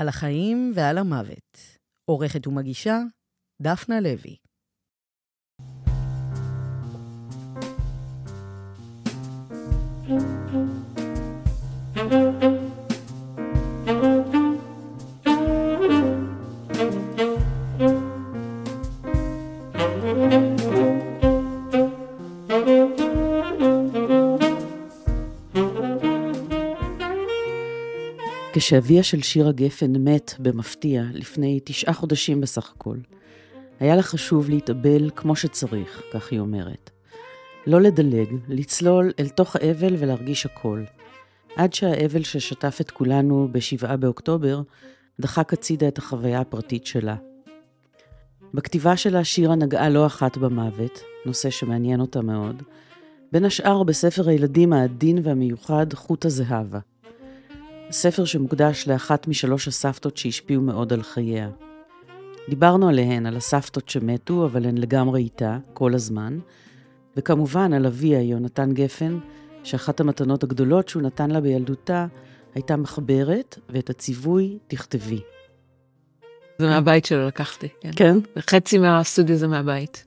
על החיים ועל המוות. עורכת ומגישה, דפנה לוי. כשאביה של שירה גפן מת במפתיע לפני תשעה חודשים בסך הכל, היה לה חשוב להתאבל כמו שצריך, כך היא אומרת. לא לדלג, לצלול אל תוך האבל ולהרגיש הכל. עד שהאבל ששטף את כולנו בשבעה באוקטובר, דחק הצידה את החוויה הפרטית שלה. בכתיבה שלה שירה נגעה לא אחת במוות, נושא שמעניין אותה מאוד, בין השאר בספר הילדים העדין והמיוחד חוט הזהבה. ספר שמוקדש לאחת משלוש הסבתות שהשפיעו מאוד על חייה. דיברנו עליהן, על הסבתות שמתו, אבל הן לגמרי איתה, כל הזמן, וכמובן על אביה, יונתן גפן, שאחת המתנות הגדולות שהוא נתן לה בילדותה הייתה מחברת, ואת הציווי תכתבי. זה מהבית שלו לקחתי, כן. כן? חצי מהסטודיו זה מהבית.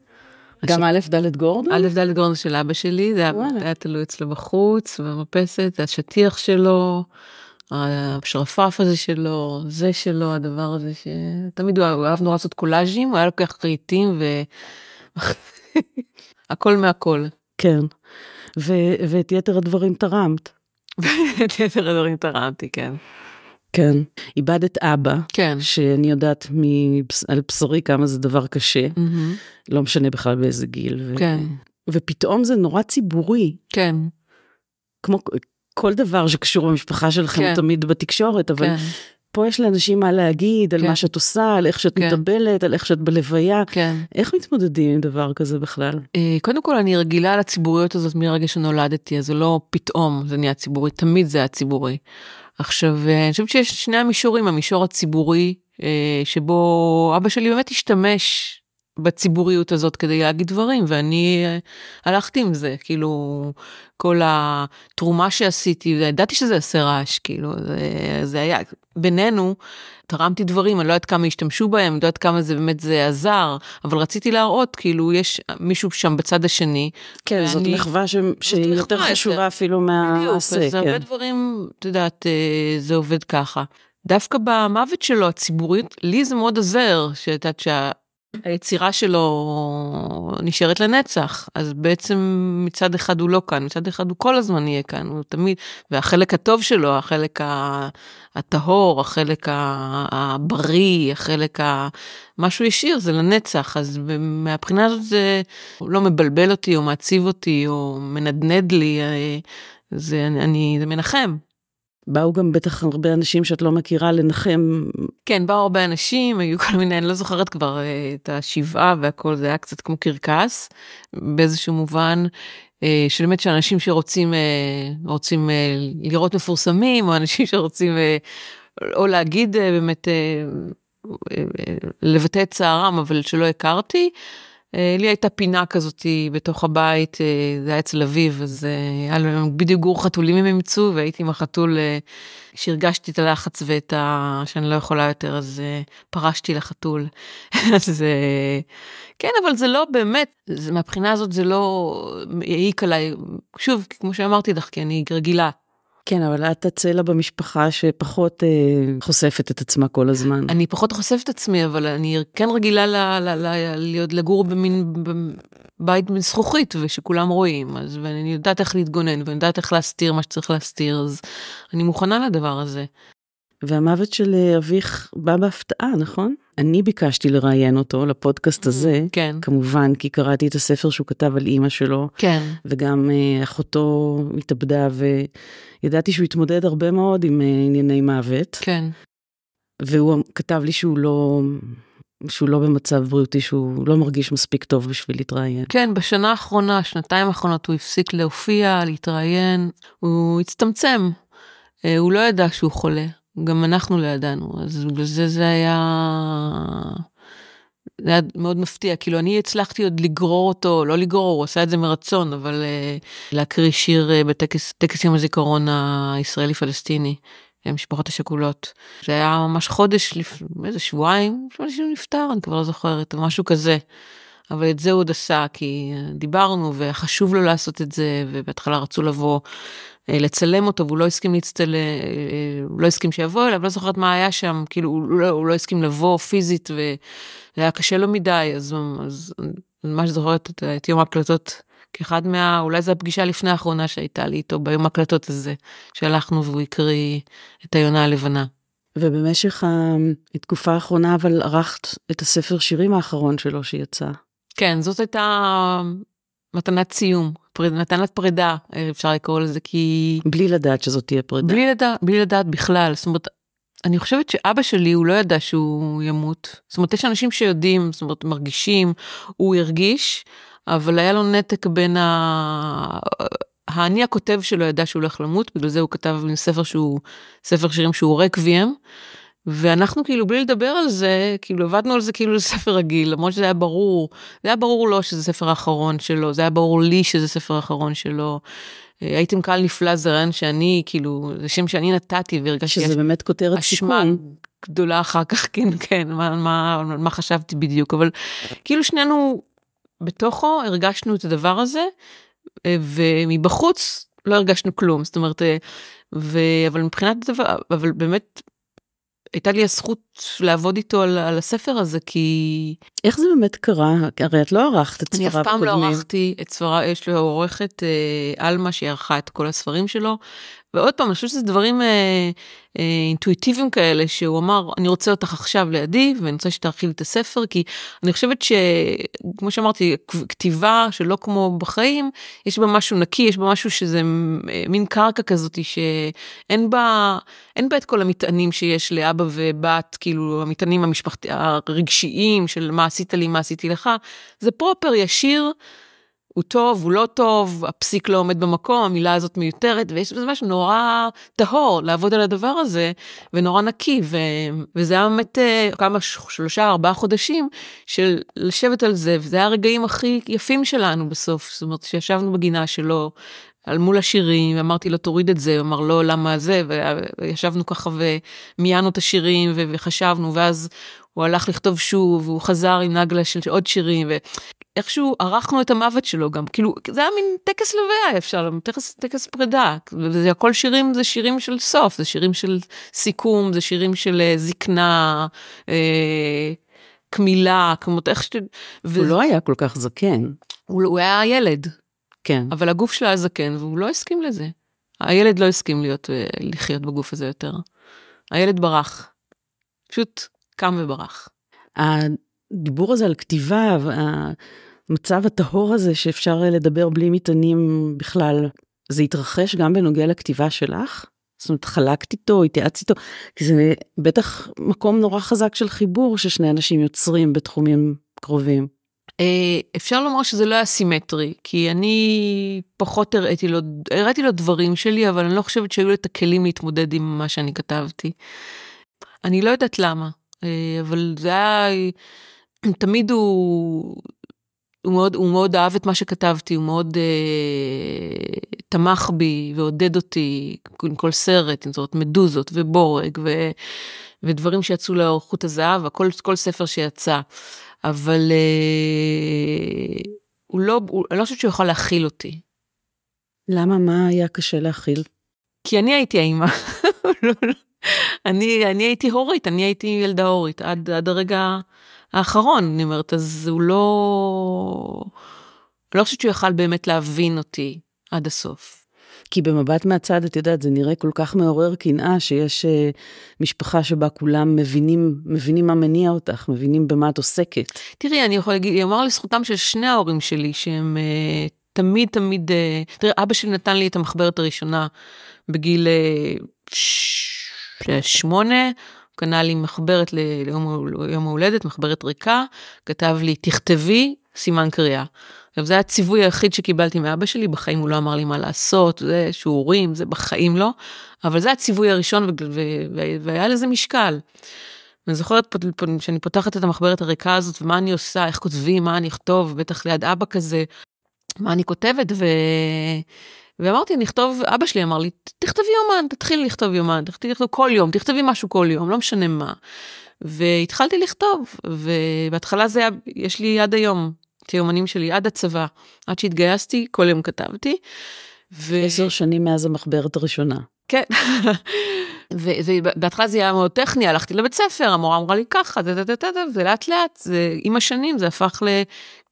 גם א' ד' גורדון? א' ד' גורדון של אבא שלי, זה היה, תלוי אצלו בחוץ, במרפסת, השטיח שלו, השרפרף הזה שלו, זה שלו, הדבר הזה שתמיד הוא אהב נורא לעשות קולאז'ים, הוא היה לוקח רהיטים ו... הכל מהכל. כן, ו- ואת יתר הדברים תרמת. את יתר הדברים תרמתי, כן. כן. איבדת אבא, כן. שאני יודעת מבס... על בשרי כמה זה דבר קשה, Mm-hmm. לא משנה בכלל באיזה גיל. ו... כן. ופתאום זה נורא ציבורי, כן, כמו כל דבר שקשור במשפחה שלכם כן. תמיד בתקשורת, אבל כן, פה יש לאנשים מה להגיד על כן. מה שאת עושה, על איך שאת כן. מתאבלת, על איך שאת בלוויה. כן. איך מתמודדים עם דבר כזה בכלל? אה, קודם כל אני רגילה לציבוריות הזאת מרגע שנולדתי, אז זה לא פתאום זה נהיה ציבורי, תמיד זה היה ציבורי. עכשיו, אה, אני חושבת שיש שני המישורים, המישור הציבורי, אה, שבו אבא שלי באמת השתמש בציבוריות הזאת כדי להגיד דברים, ואני אה, הלכתי עם זה, כאילו, כל התרומה שעשיתי, ידעתי שזה יעשה רעש, כאילו, זה, זה היה, בינינו, תרמתי דברים, אני לא יודעת כמה השתמשו בהם, אני לא יודעת כמה זה באמת זה עזר, אבל רציתי להראות, כאילו, יש מישהו שם בצד השני. כן, זאת ואני- מחווה ש... שהיא מחווה, יותר זה- חשובה אפילו בדיוק, מהמעשה. אז הרבה כן. דברים, את יודעת, אה, זה עובד ככה. דווקא במוות שלו, הציבורית, לי זה מאוד עוזר, שאת יודעת שהיצירה שלו נשארת לנצח. אז בעצם מצד אחד הוא לא כאן, מצד אחד הוא כל הזמן יהיה כאן, הוא תמיד, והחלק הטוב שלו, החלק הטהור, החלק הבריא, החלק ה... מה שהוא השאיר זה לנצח, אז מהבחינה הזאת זה לא מבלבל אותי או מעציב אותי או מנדנד לי, אה, זה, אני, זה מנחם. באו גם בטח הרבה אנשים שאת לא מכירה לנחם. כן, באו הרבה אנשים, היו כל מיני, אני לא זוכרת כבר אה, את השבעה והכל, זה היה קצת כמו קרקס, באיזשהו מובן, אה, שבאמת שאנשים שרוצים אה, רוצים לראות מפורסמים, או אנשים שרוצים או להגיד באמת, לבטא את צערם, אבל שלא הכרתי. אה, לי הייתה פינה כזאתי בתוך הבית, אה, זה היה אצל אביב, אז אה, היה לנו בדיוק גור חתולים הם אימצו, והייתי עם החתול, אה, שהרגשתי את הלחץ ואת ה... שאני לא יכולה יותר, אז פרשתי לחתול. אז כן, אבל זה לא באמת, זה, מהבחינה הזאת זה לא העיק עליי, שוב, כמו שאמרתי לך, כי אני רגילה. כן, אבל את הצלע במשפחה שפחות אה, חושפת את עצמה כל הזמן. אני פחות חושפת את עצמי, אבל אני כן רגילה ל, ל, ל, להיות לגור במין בית מזכוכית ושכולם רואים, אז ואני יודעת איך להתגונן ואני יודעת איך להסתיר מה שצריך להסתיר, אז אני מוכנה לדבר הזה. והמוות של אה, אביך בא בהפתעה, נכון? אני ביקשתי לראיין אותו לפודקאסט הזה, כן, כמובן, כי קראתי את הספר שהוא כתב על אימא שלו, כן, וגם אה, אחותו התאבדה, וידעתי שהוא התמודד הרבה מאוד עם אה, ענייני מוות, כן, והוא כתב לי שהוא לא... שהוא לא במצב בריאותי, שהוא לא מרגיש מספיק טוב בשביל להתראיין. כן, בשנה האחרונה, שנתיים האחרונות, הוא הפסיק להופיע, להתראיין, הוא הצטמצם. אה, הוא לא ידע שהוא חולה, גם אנחנו לא ידענו, אז בגלל זה זה היה... זה היה מאוד מפתיע, כאילו אני הצלחתי עוד לגרור אותו, לא לגרור, הוא עשה את זה מרצון, אבל uh, להקריא שיר uh, בטקס טקס יום הזיכרון הישראלי-פלסטיני, המשפחות השכולות. זה היה ממש חודש, לפני איזה שבועיים, לפני שהוא נפטר, אני כבר לא זוכרת, משהו כזה. אבל את זה הוא עוד עשה, כי דיברנו, וחשוב לו לעשות את זה, ובהתחלה רצו לבוא אה, לצלם אותו, והוא לא הסכים להצטל... אה, הוא לא הסכים שיבוא אליו, לא זוכרת מה היה שם, כאילו, הוא לא, הוא לא הסכים לבוא פיזית, וזה היה קשה לו מדי, אז, אז אני ממש זוכרת את, את יום ההקלטות כאחד מה... אולי זו הפגישה לפני האחרונה שהייתה לי איתו, ביום ההקלטות הזה, שהלכנו והוא הקריא את היונה הלבנה. ובמשך התקופה האחרונה, אבל ערכת את הספר שירים האחרון שלו שיצא. כן, זאת הייתה מתנת סיום, פריד, מתנת פרידה, אפשר לקרוא לזה, כי... בלי לדעת שזאת תהיה פרידה. בלי, לדע, בלי לדעת בכלל, זאת אומרת, אני חושבת שאבא שלי, הוא לא ידע שהוא ימות. זאת אומרת, יש אנשים שיודעים, זאת אומרת, מרגישים, הוא הרגיש, אבל היה לו נתק בין ה... האני הכותב שלו ידע שהוא הולך למות, בגלל זה הוא כתב ספר שהוא, ספר שירים שהוא רקוויאם. ואנחנו כאילו בלי לדבר על זה, כאילו עבדנו על זה כאילו זה ספר רגיל, למרות שזה היה ברור, זה היה ברור לו שזה ספר האחרון שלו, זה היה ברור לי שזה ספר האחרון שלו. אה, הייתם קהל נפלא זרן שאני כאילו, זה שם שאני נתתי והרגשתי... שזה באמת כותרת סיכום. גדולה אחר כך, כן, כן, מה, מה, מה חשבתי בדיוק, אבל כאילו שנינו בתוכו הרגשנו את הדבר הזה, אה, ומבחוץ לא הרגשנו כלום, זאת אומרת, אה, ו... אבל מבחינת דבר, אבל באמת הייתה לי הזכות לעבוד איתו על, על הספר הזה, כי... איך זה באמת קרה? הרי את לא ערכת את ספריו קודמים. אני אף פעם לא ערכתי את ספריו, יש לו עורכת אה, עלמה שהיא ערכה את כל הספרים שלו, ועוד פעם, אני חושבת שזה דברים אה, אה, אינטואיטיביים כאלה, שהוא אמר, אני רוצה אותך עכשיו לידי, ואני רוצה שתאכיל את הספר, כי אני חושבת שכמו שאמרתי, כתיבה שלא כמו בחיים, יש בה משהו נקי, יש בה משהו שזה אה, מין קרקע כזאת, שאין בה, בה את כל המטענים שיש לאבא ובת, כאילו המטענים המשפחתיים, הרגשיים של מה עשית לי, מה עשיתי לך, זה פרופר, ישיר. הוא טוב, הוא לא טוב, הפסיק לא עומד במקום, המילה הזאת מיותרת, ויש בזה משהו נורא טהור לעבוד על הדבר הזה, ונורא נקי, ו... וזה היה באמת אה, כמה, שלושה, ארבעה חודשים של לשבת על זה, וזה היה הרגעים הכי יפים שלנו בסוף, זאת אומרת, שישבנו בגינה שלו, על מול השירים, ואמרתי לו תוריד את זה, הוא אמר לא למה זה, וישבנו ככה ומיינו את השירים וחשבנו, ואז הוא הלך לכתוב שוב, והוא חזר עם נגלה של עוד שירים, ואיכשהו ערכנו את המוות שלו גם, כאילו, זה היה מין טקס לוויה, אפשר, טקס, טקס פרידה, וזה הכל שירים, זה שירים של סוף, זה שירים של סיכום, זה שירים של אה, זקנה, אה, קמילה, כמו איך ש... ו... הוא לא היה כל כך זקן. הוא, הוא היה ילד. כן. אבל הגוף שלו היה זקן, והוא לא הסכים לזה. הילד לא הסכים להיות, אה, לחיות בגוף הזה יותר. הילד ברח. פשוט קם וברח. הדיבור הזה על כתיבה, המצב הטהור הזה שאפשר לדבר בלי מטענים בכלל, זה התרחש גם בנוגע לכתיבה שלך? זאת אומרת, חלקת איתו, התייעצת איתו, כי זה בטח מקום נורא חזק של חיבור ששני אנשים יוצרים בתחומים קרובים. אה, אפשר לומר שזה לא היה סימטרי, כי אני פחות הראיתי לו, הראיתי לו דברים שלי, אבל אני לא חושבת שהיו לי את הכלים להתמודד עם מה שאני כתבתי. אני לא יודעת למה. אה, אבל זה היה, תמיד הוא, הוא מאוד, הוא מאוד אהב את מה שכתבתי, הוא מאוד אה, תמך בי ועודד אותי עם כל סרט, עם זאת מדוזות ובורג ו, ודברים שיצאו לאור חוט הזהב, הכל, כל ספר שיצא. אבל אה, הוא לא, הוא, אני לא חושבת שהוא יכול להכיל אותי. למה? מה היה קשה להכיל? כי אני הייתי האימא. לא, לא. אני, אני הייתי הורית, אני הייתי ילדה הורית עד, עד הרגע האחרון, אני אומרת, אז הוא לא... אני לא חושבת שהוא יכל באמת להבין אותי עד הסוף. כי במבט מהצד, את יודעת, זה נראה כל כך מעורר קנאה, שיש uh, משפחה שבה כולם מבינים, מבינים מה מניע אותך, מבינים במה את עוסקת. תראי, אני יכולה להגיד, אומר לזכותם של שני ההורים שלי, שהם uh, תמיד תמיד, uh, תראה, אבא שלי נתן לי את המחברת הראשונה בגיל uh, שמונה, הוא קנה לי מחברת ליום ההולדת, מחברת ריקה, כתב לי, תכתבי סימן קריאה. עכשיו, זה הציווי היחיד שקיבלתי מאבא שלי, בחיים הוא לא אמר לי מה לעשות, זה שיעורים, זה בחיים לא, אבל זה הציווי הראשון והיה לזה משקל. אני זוכרת שאני פותחת את המחברת הריקה הזאת, ומה אני עושה, איך כותבים, מה אני אכתוב, בטח ליד אבא כזה, מה אני כותבת, ו... ואמרתי, נכתוב, אבא שלי אמר לי, תכתבי יומן, תתחילי לכתוב יומן, תכתבי לכתוב כל יום, תכתבי משהו כל יום, לא משנה מה. והתחלתי לכתוב, ובהתחלה זה היה, יש לי עד היום, את היומנים שלי, עד הצבא, עד שהתגייסתי, כל יום כתבתי. ו... עשר שנים מאז המחברת הראשונה. כן. ובהתחלה זה היה מאוד טכני, הלכתי לבית ספר, המורה אמרה לי ככה, ולאט לאט, זה, עם השנים זה הפך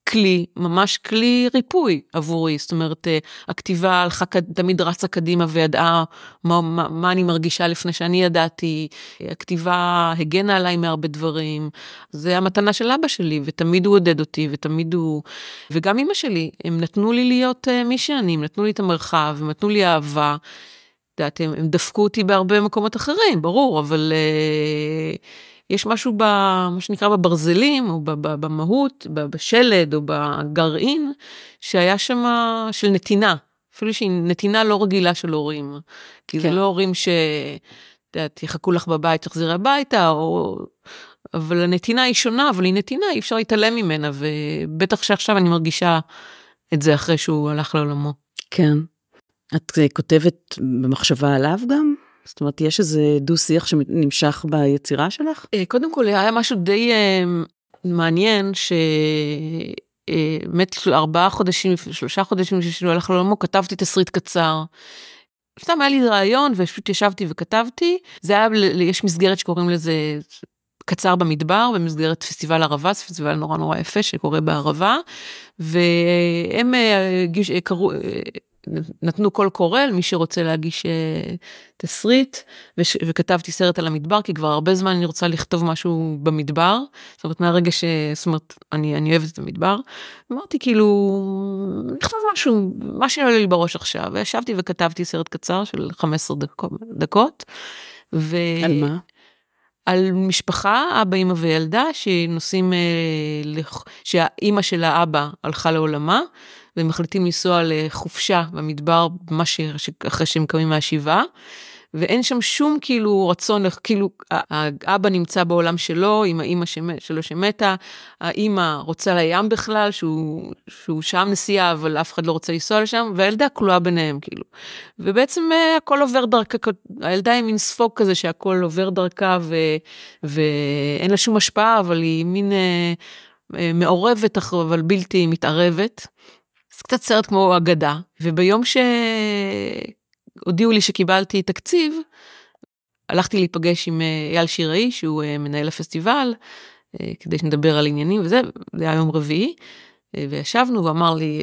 כלי, ממש כלי ריפוי עבורי, זאת אומרת, אה, הכתיבה הלכה, תמיד רצה קדימה וידעה מה, מה, מה אני מרגישה לפני שאני ידעתי, הכתיבה הגנה עליי מהרבה דברים, זה המתנה של אבא שלי, ותמיד הוא עודד אותי, ותמיד הוא, וגם אמא שלי, הם נתנו לי להיות uh, מי שאני, הם נתנו לי את המרחב, הם נתנו לי אהבה. יודעת, הם, הם דפקו אותי בהרבה מקומות אחרים, ברור, אבל uh, יש משהו במה שנקרא בברזלים, או במהות, בשלד, או בגרעין, שהיה שם של נתינה. אפילו שהיא נתינה לא רגילה של הורים. כי כן. זה לא הורים ש... את יודעת, יחכו לך בבית, תחזרי הביתה, או... אבל הנתינה היא שונה, אבל היא נתינה, אי אפשר להתעלם ממנה, ובטח שעכשיו אני מרגישה את זה אחרי שהוא הלך לעולמו. כן. את כותבת במחשבה עליו גם? זאת אומרת, יש איזה דו-שיח שנמשך ביצירה שלך? אה, קודם כל, היה משהו די אה, מעניין, ש... באמת ארבעה חודשים, שלושה חודשים שהוא הלך לעולמו, כתבתי תסריט קצר. סתם היה לי רעיון ופשוט ישבתי וכתבתי. זה היה, יש מסגרת שקוראים לזה קצר במדבר, במסגרת פסטיבל ערבה, זה פסטיבל נורא נורא יפה שקורה בערבה. והם אה, קראו, נתנו קול קורא למי שרוצה להגיש uh, תסריט, וש, וכתבתי סרט על המדבר, כי כבר הרבה זמן אני רוצה לכתוב משהו במדבר, זאת אומרת מהרגע ש... זאת אומרת, אני, אני אוהבת את המדבר. אמרתי כאילו, לכתוב משהו, מה שעולה לי בראש עכשיו, וישבתי וכתבתי סרט קצר של 15 דקות. דקות ו... על מה? על משפחה, אבא, אמא וילדה, שנוסעים, אה, לח... שהאימא של האבא הלכה לעולמה, והם מחליטים לנסוע לחופשה במדבר, ממש אחרי שהם קמים מהשבעה. ואין שם שום כאילו רצון, כאילו האבא נמצא בעולם שלו עם האימא שלו שמתה, האימא רוצה לים בכלל, שהוא, שהוא שם נסיעה אבל אף אחד לא רוצה לנסוע לשם, והילדה כלואה ביניהם כאילו. ובעצם אה, הכל עובר דרכה, הילדה היא מין ספוג כזה שהכל עובר דרכה ו, ואין לה שום השפעה, אבל היא מין אה, אה מעורבת אבל בלתי מתערבת. זה קצת סרט כמו אגדה, וביום שהודיעו לי שקיבלתי תקציב, הלכתי להיפגש עם אה, אייל שיראי, שהוא אה, מנהל הפסטיבל, אה, כדי שנדבר על עניינים וזה, זה היה יום רביעי, וישבנו ואמר לי,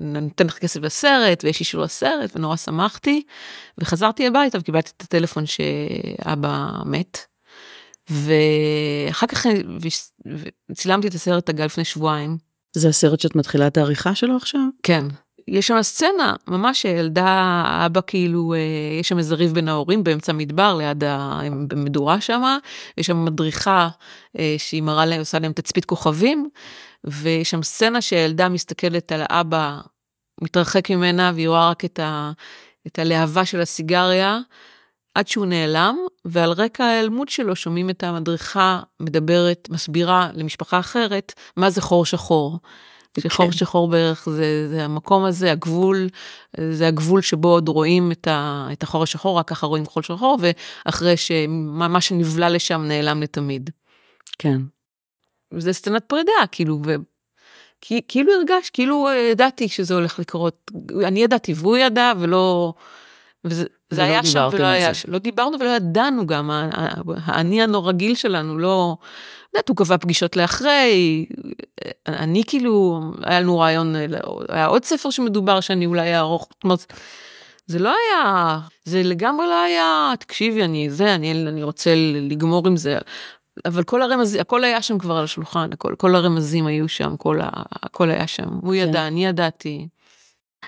נותן לך כסף לסרט, ויש אישור לסרט, ונורא שמחתי, וחזרתי הביתה וקיבלתי את הטלפון שאבא מת. ואחר כך צילמתי את הסרט אגב לפני שבועיים, זה הסרט שאת מתחילה את העריכה שלו עכשיו? כן. יש שם סצנה, ממש ילדה, אבא כאילו, אה, יש שם איזה ריב בין ההורים באמצע המדבר, ליד המדורה שם, יש שם מדריכה אה, שהיא מראה להם, עושה להם תצפית כוכבים, ויש שם סצנה שהילדה מסתכלת על האבא, מתרחק ממנה, והיא רואה רק את, ה, את הלהבה של הסיגריה, עד שהוא נעלם, ועל רקע ההיעלמות שלו שומעים את המדריכה מדברת, מסבירה למשפחה אחרת, מה זה חור שחור. כן. שחור שחור בערך זה, זה המקום הזה, הגבול, זה הגבול שבו עוד רואים את, ה, את החור השחור, רק ככה רואים חור שחור, ואחרי שמה שנבלע לשם נעלם לתמיד. כן. וזה סצנת פרידה, כאילו, ו... כאילו הרגש, כאילו ידעתי שזה הולך לקרות. אני ידעתי והוא ידע, ולא... וזה זה היה שם ולא היה שם. לא דיברנו ולא ידענו גם, האני הרגיל שלנו, לא... יודעת, הוא קבע פגישות לאחרי, אני כאילו, היה לנו רעיון, היה עוד ספר שמדובר שאני אולי אערוך, זאת אומרת, זה לא היה, זה לגמרי לא היה, תקשיבי, אני זה, אני, אני רוצה לגמור עם זה. אבל כל הרמזים, הכל היה שם כבר על השולחן, הכל, כל הרמזים היו שם, כל ה, הכל היה שם. הוא כן. ידע, אני ידעתי.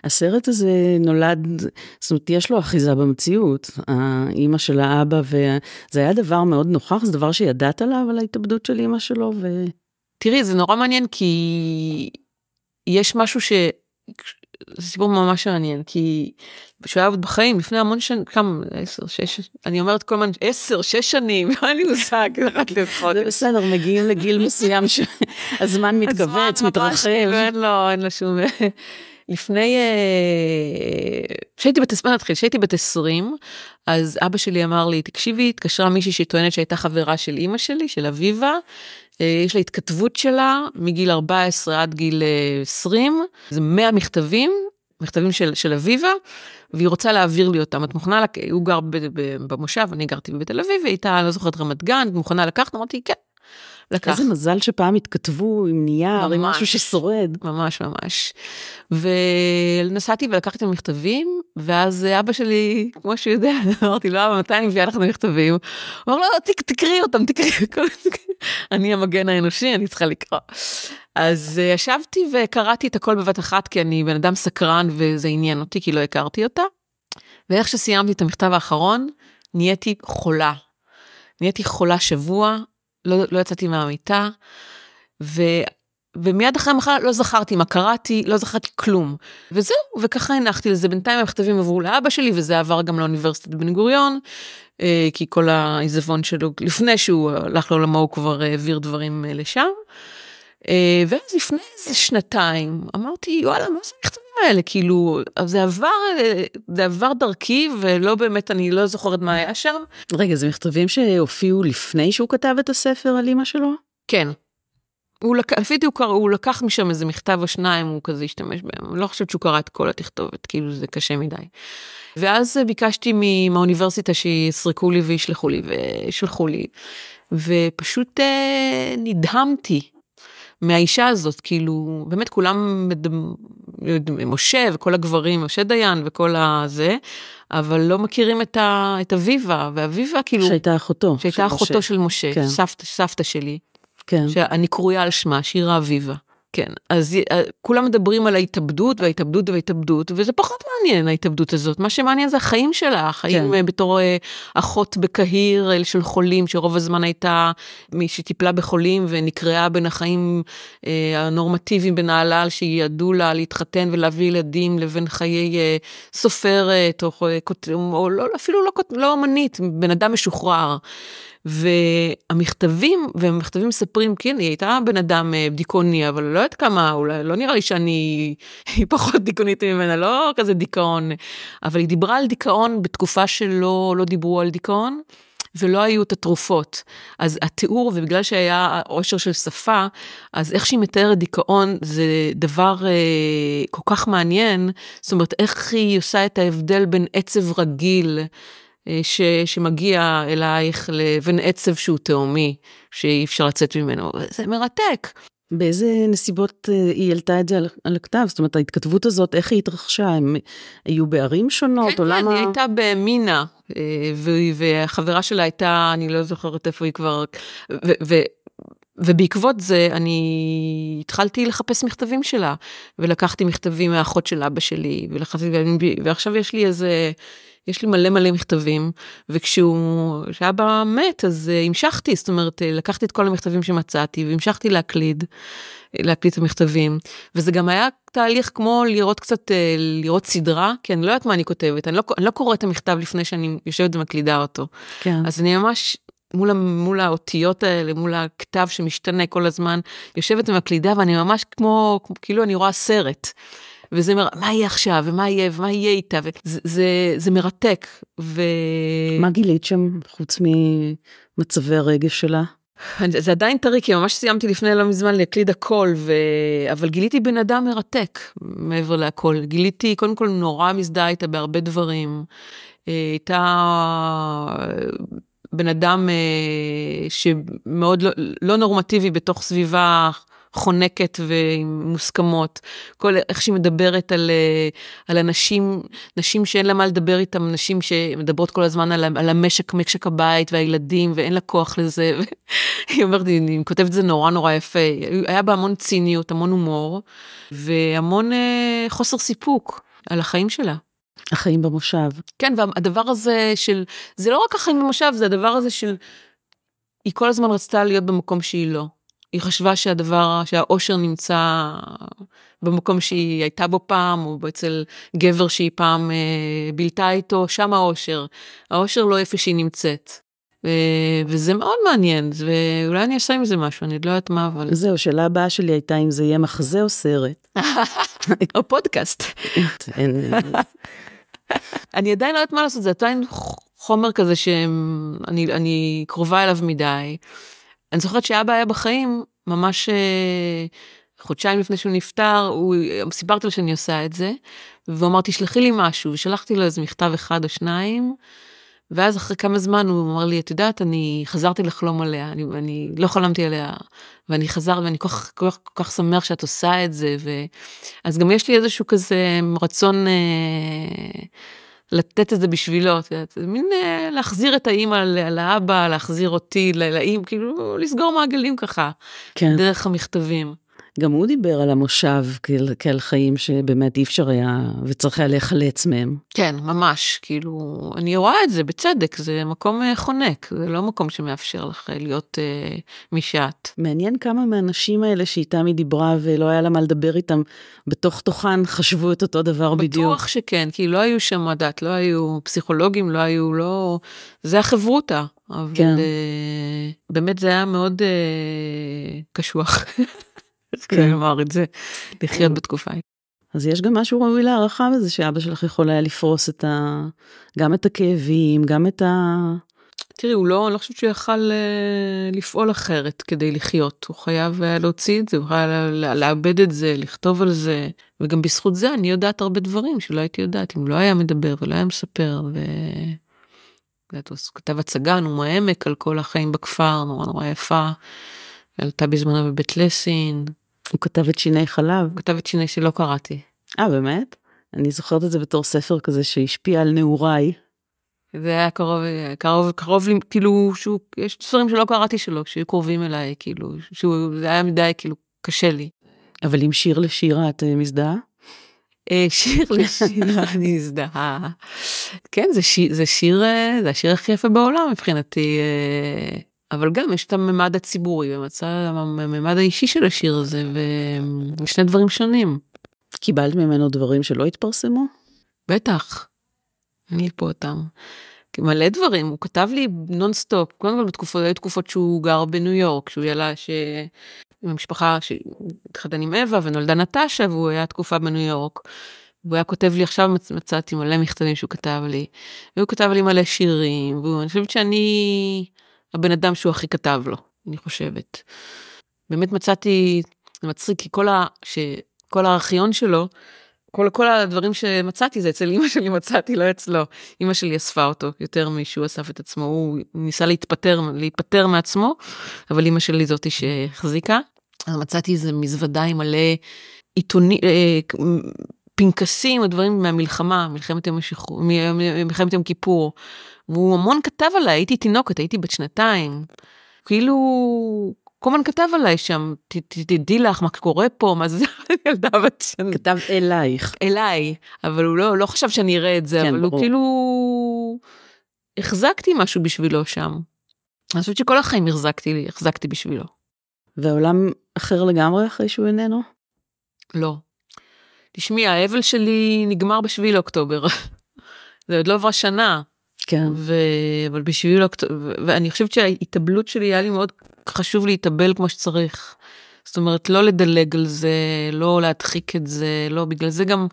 הסרט הזה נולד, זאת אומרת, יש לו אחיזה במציאות. האימא של האבא, וזה היה דבר מאוד נוכח, זה דבר שידעת עליו, על ההתאבדות של אימא שלו, ו... תראי, זה נורא מעניין, כי יש משהו ש... זה סיפור ממש מעניין, כי כשהוא היה עוד בחיים, לפני המון שנים, כמה, עשר, שש, אני אומרת כל הזמן, עשר, שש שנים, אין לי מושג, אחת לחודש. זה בסדר, מגיעים לגיל מסוים שהזמן מתכווץ, מתרחב. אין לו, אין לו שום... לפני, כשהייתי בת, בוא נתחיל, כשהייתי בת 20, אז אבא שלי אמר לי, תקשיבי, התקשרה מישהי שטוענת שהייתה חברה של אימא שלי, של אביבה, יש לה התכתבות שלה מגיל 14 עד גיל 20, זה 100 מכתבים, מכתבים של, של אביבה, והיא רוצה להעביר לי אותם. את מוכנה, לק... הוא גר במושב, אני גרתי בתל אביב, והיא הייתה, לא זוכרת, רמת גן, את מוכנה לקחת? אמרתי, כן. לקח. איזה מזל שפעם התכתבו עם נייר, ממש, עם משהו ששורד. ממש ממש. ונסעתי ולקחתי את המכתבים, ואז אבא שלי, כמו שהוא יודע, אמרתי לו, אבא, מתי אני מביאה לך את המכתבים? הוא אמר לו, לא, תקראי אותם, תקראי. אני המגן האנושי, אני צריכה לקרוא. אז uh, ישבתי וקראתי את הכל בבת אחת, כי אני בן אדם סקרן וזה עניין אותי, כי לא הכרתי אותה. ואיך שסיימתי את המכתב האחרון, נהייתי חולה. נהייתי חולה שבוע, לא, לא יצאתי מהמיטה, ו, ומיד אחרי המחלה לא זכרתי מה קראתי, לא זכרתי כלום. וזהו, וככה הנחתי לזה. בינתיים המכתבים עברו לאבא שלי, וזה עבר גם לאוניברסיטת בן גוריון, אה, כי כל העיזבון שלו, לפני שהוא הלך לעולמו, הוא כבר העביר דברים אה, לשם. אה, ואז לפני איזה שנתיים אמרתי, וואלה, מה זה המכתבים האלה? כאילו, זה עבר, זה עבר דרכי, ולא באמת, אני לא זוכרת מה היה שם. רגע, זה מכתבים שהופיעו לפני שהוא כתב את הספר על אימא שלו? כן. הוא לקח, לפי דעתי הוא, הוא לקח משם איזה מכתב או שניים, הוא כזה השתמש בהם. אני לא חושבת שהוא קרא את כל התכתובת, כאילו זה קשה מדי. ואז ביקשתי מהאוניברסיטה שיסרקו לי וישלחו לי, ושלחו לי. ופשוט אה, נדהמתי מהאישה הזאת, כאילו, באמת כולם, משה וכל הגברים, משה דיין וכל הזה, אבל לא מכירים את, ה, את אביבה, ואביבה כאילו... שהייתה אחותו. שהייתה של אחותו משה. של משה, כן. סבתא, סבתא שלי. כן. שאני קרויה על שמה, שירה אביבה. כן, אז אה, כולם מדברים על ההתאבדות וההתאבדות וההתאבדות, וזה פחות מעניין ההתאבדות הזאת. מה שמעניין זה החיים שלה, החיים כן. אה, בתור אה, אחות בקהיר של חולים, שרוב הזמן הייתה מי שטיפלה בחולים ונקרעה בין החיים הנורמטיביים בנהלל שידעו לה להתחתן ולהביא ילדים, לבין חיי סופרת, או, או לא, אפילו לא, לא אמנית, בן אדם משוחרר. והמכתבים, והמכתבים מספרים, כן, היא הייתה בן אדם אה, דיכאוני, אבל לא יודעת כמה, אולי לא נראה לי שאני, היא פחות דיכאונית ממנה, לא כזה דיכאון, אבל היא דיברה על דיכאון בתקופה שלא לא דיברו על דיכאון. ולא היו את התרופות. אז התיאור, ובגלל שהיה עושר של שפה, אז איך שהיא מתארת דיכאון זה דבר אה, כל כך מעניין, זאת אומרת, איך היא עושה את ההבדל בין עצב רגיל ש, שמגיע אלייך לבין עצב שהוא תהומי, שאי אפשר לצאת ממנו, זה מרתק. באיזה נסיבות אה, היא העלתה את זה על, על הכתב? זאת אומרת, ההתכתבות הזאת, איך היא התרחשה? הם היו בערים שונות, כן, או כן, למה? כן, היא הייתה במינה, אה, והחברה שלה הייתה, אני לא זוכרת איפה היא כבר, ו, ו, ובעקבות זה אני התחלתי לחפש מכתבים שלה, ולקחתי מכתבים מהאחות של אבא שלי, ולחפש, ועכשיו יש לי איזה... יש לי מלא מלא מכתבים, וכשהוא, כשאבא מת, אז uh, המשכתי, זאת אומרת, uh, לקחתי את כל המכתבים שמצאתי, והמשכתי להקליד, להקליד את המכתבים, וזה גם היה תהליך כמו לראות קצת, uh, לראות סדרה, כי אני לא יודעת מה אני כותבת, אני לא, אני לא קוראת את המכתב לפני שאני יושבת ומקלידה אותו. כן. אז אני ממש מול, מול האותיות האלה, מול הכתב שמשתנה כל הזמן, יושבת ומקלידה ואני ממש כמו, כאילו אני רואה סרט. וזה, מר... מה יהיה עכשיו, ומה יהיה, ומה יהיה איתה, וזה זה, זה מרתק. ו... מה גילית שם, חוץ ממצבי הרגש שלה? זה עדיין טרי, כי ממש סיימתי לפני לא מזמן להקליד הכל, ו... אבל גיליתי בן אדם מרתק מעבר להכל. גיליתי, קודם כל, נורא מזדהה איתה בהרבה דברים. אה, הייתה בן אדם אה, שמאוד לא, לא נורמטיבי בתוך סביבה חונקת ומוסכמות. כל איך שהיא מדברת על, אה, על אנשים, נשים שאין לה מה לדבר איתם, נשים שמדברות כל הזמן על, על המשק, משק הבית והילדים, ואין לה כוח לזה. היא אומרת, היא כותבת את זה נורא נורא יפה. היה בה המון ציניות, המון הומור, והמון אה, חוסר סיפוק על החיים שלה. החיים במושב. כן, והדבר הזה של, זה לא רק החיים במושב, זה הדבר הזה של, היא כל הזמן רצתה להיות במקום שהיא לא. היא חשבה שהדבר, שהאושר נמצא במקום שהיא הייתה בו פעם, או אצל גבר שהיא פעם אה, בילתה איתו, שם האושר. האושר לא איפה שהיא נמצאת. וזה מאוד מעניין, ואולי אני אעשה עם זה משהו, אני לא יודעת מה, אבל... זהו, שאלה הבאה שלי הייתה אם זה יהיה מחזה או סרט. או פודקאסט. אני עדיין לא יודעת מה לעשות, זה עדיין חומר כזה שאני קרובה אליו מדי. אני זוכרת שאבא היה בחיים, ממש אה, חודשיים לפני שהוא נפטר, הוא, סיפרתי לו שאני עושה את זה, והוא אמר, תשלחי לי משהו, ושלחתי לו איזה מכתב אחד או שניים, ואז אחרי כמה זמן הוא אמר לי, את יודעת, אני חזרתי לחלום עליה, אני, אני לא חלמתי עליה, ואני חזר, ואני כל כך, כל, כל כך שמח שאת עושה את זה, ו... אז גם יש לי איזשהו כזה רצון אה, לתת את זה בשבילו, את יודעת, מין אה, להחזיר את האימא לאבא, להחזיר אותי לאימא, כאילו לסגור מעגלים ככה, כן. דרך המכתבים. גם הוא דיבר על המושב כאל, כאל חיים שבאמת אי אפשר היה וצריך היה להיחלץ מהם. כן, ממש, כאילו, אני רואה את זה בצדק, זה מקום אה, חונק, זה לא מקום שמאפשר לך אה, להיות אה, מי שאת. מעניין כמה מהאנשים האלה שאיתם היא דיברה ולא היה לה מה לדבר איתם, בתוך תוכן חשבו את אותו דבר בטוח בדיוק. בטוח שכן, כי לא היו שם דת, לא היו פסיכולוגים, לא היו, לא... זה החברותה. אבל כן. אה, באמת זה היה מאוד אה, קשוח. כן. לומר את זה, לחיות בתקופה. אז יש גם משהו ראוי להערכה בזה שאבא שלך יכול היה לפרוס את ה... גם את הכאבים, גם את ה... תראי, הוא לא, אני לא חושבת שהוא יכל אה, לפעול אחרת כדי לחיות. הוא חייב היה להוציא את זה, הוא חייב לאבד את זה, לכתוב על זה. וגם בזכות זה אני יודעת הרבה דברים שלא הייתי יודעת, אם לא היה מדבר ולא היה מספר. ו... הוא כתב הצגה, נו העמק, על כל החיים בכפר, נורא נורא יפה. עלתה בזמנו בבית לסין. הוא כתב את שיני חלב. הוא כתב את שיני שלא קראתי. אה, באמת? אני זוכרת את זה בתור ספר כזה שהשפיע על נעוריי. זה היה קרוב, קרוב, קרוב כאילו, שהוא, יש ספרים שלא קראתי שלו, שהיו קרובים אליי, כאילו, שהוא, זה היה מדי, כאילו, קשה לי. אבל עם שיר לשירה את אה, מזדהה? אה, שיר לשירה אני מזדהה. כן, זה שיר, זה שיר, אה, זה השיר הכי יפה בעולם מבחינתי. אבל גם יש את הממד הציבורי הממד האישי של השיר הזה ושני דברים שונים. קיבלת ממנו דברים שלא התפרסמו? בטח. אני פה אותם. מלא דברים, הוא כתב לי נונסטופ, קודם כל בתקופות, היו תקופות שהוא גר בניו יורק, שהוא ילד ש... עם המשפחה שהתחתן עם אווה ונולדה נטשה והוא היה תקופה בניו יורק. והוא היה כותב לי עכשיו מצאתי מלא מכתבים שהוא כתב לי. והוא כתב לי מלא שירים ואני חושבת שאני הבן אדם שהוא הכי כתב לו, אני חושבת. באמת מצאתי, זה מצחיק, כי כל, ה, שכל הארכיון שלו, כל, כל הדברים שמצאתי זה אצל אמא שלי מצאתי, לא אצלו. אמא שלי אספה אותו יותר משהוא אסף את עצמו, הוא ניסה להתפטר, להיפטר מעצמו, אבל אמא שלי זאתי שהחזיקה. אז מצאתי איזה מזוודה עם מלא עיתונים, אה, פנקסים, הדברים מהמלחמה, מלחמת יום השחרור, מלחמת יום כיפור. והוא המון כתב עליי, הייתי תינוקת, הייתי בת שנתיים. כאילו, כל הזמן כתב עליי שם, תדעי לך מה קורה פה, מה זה, ילדה בת שנה. כתב אלייך. אליי, אבל הוא לא, לא חשב שאני אראה את זה, כן, אבל ברור. הוא כאילו, החזקתי משהו בשבילו שם. אני חושבת שכל החיים החזקתי, החזקתי בשבילו. ועולם אחר לגמרי אחרי שהוא איננו? לא. תשמעי, האבל שלי נגמר בשביל אוקטובר. זה עוד לא עברה שנה. כן. ו... אבל בשביל, ואני חושבת שההתאבלות שלי היה לי מאוד חשוב להתאבל כמו שצריך. זאת אומרת, לא לדלג על זה, לא להדחיק את זה, לא, בגלל זה גם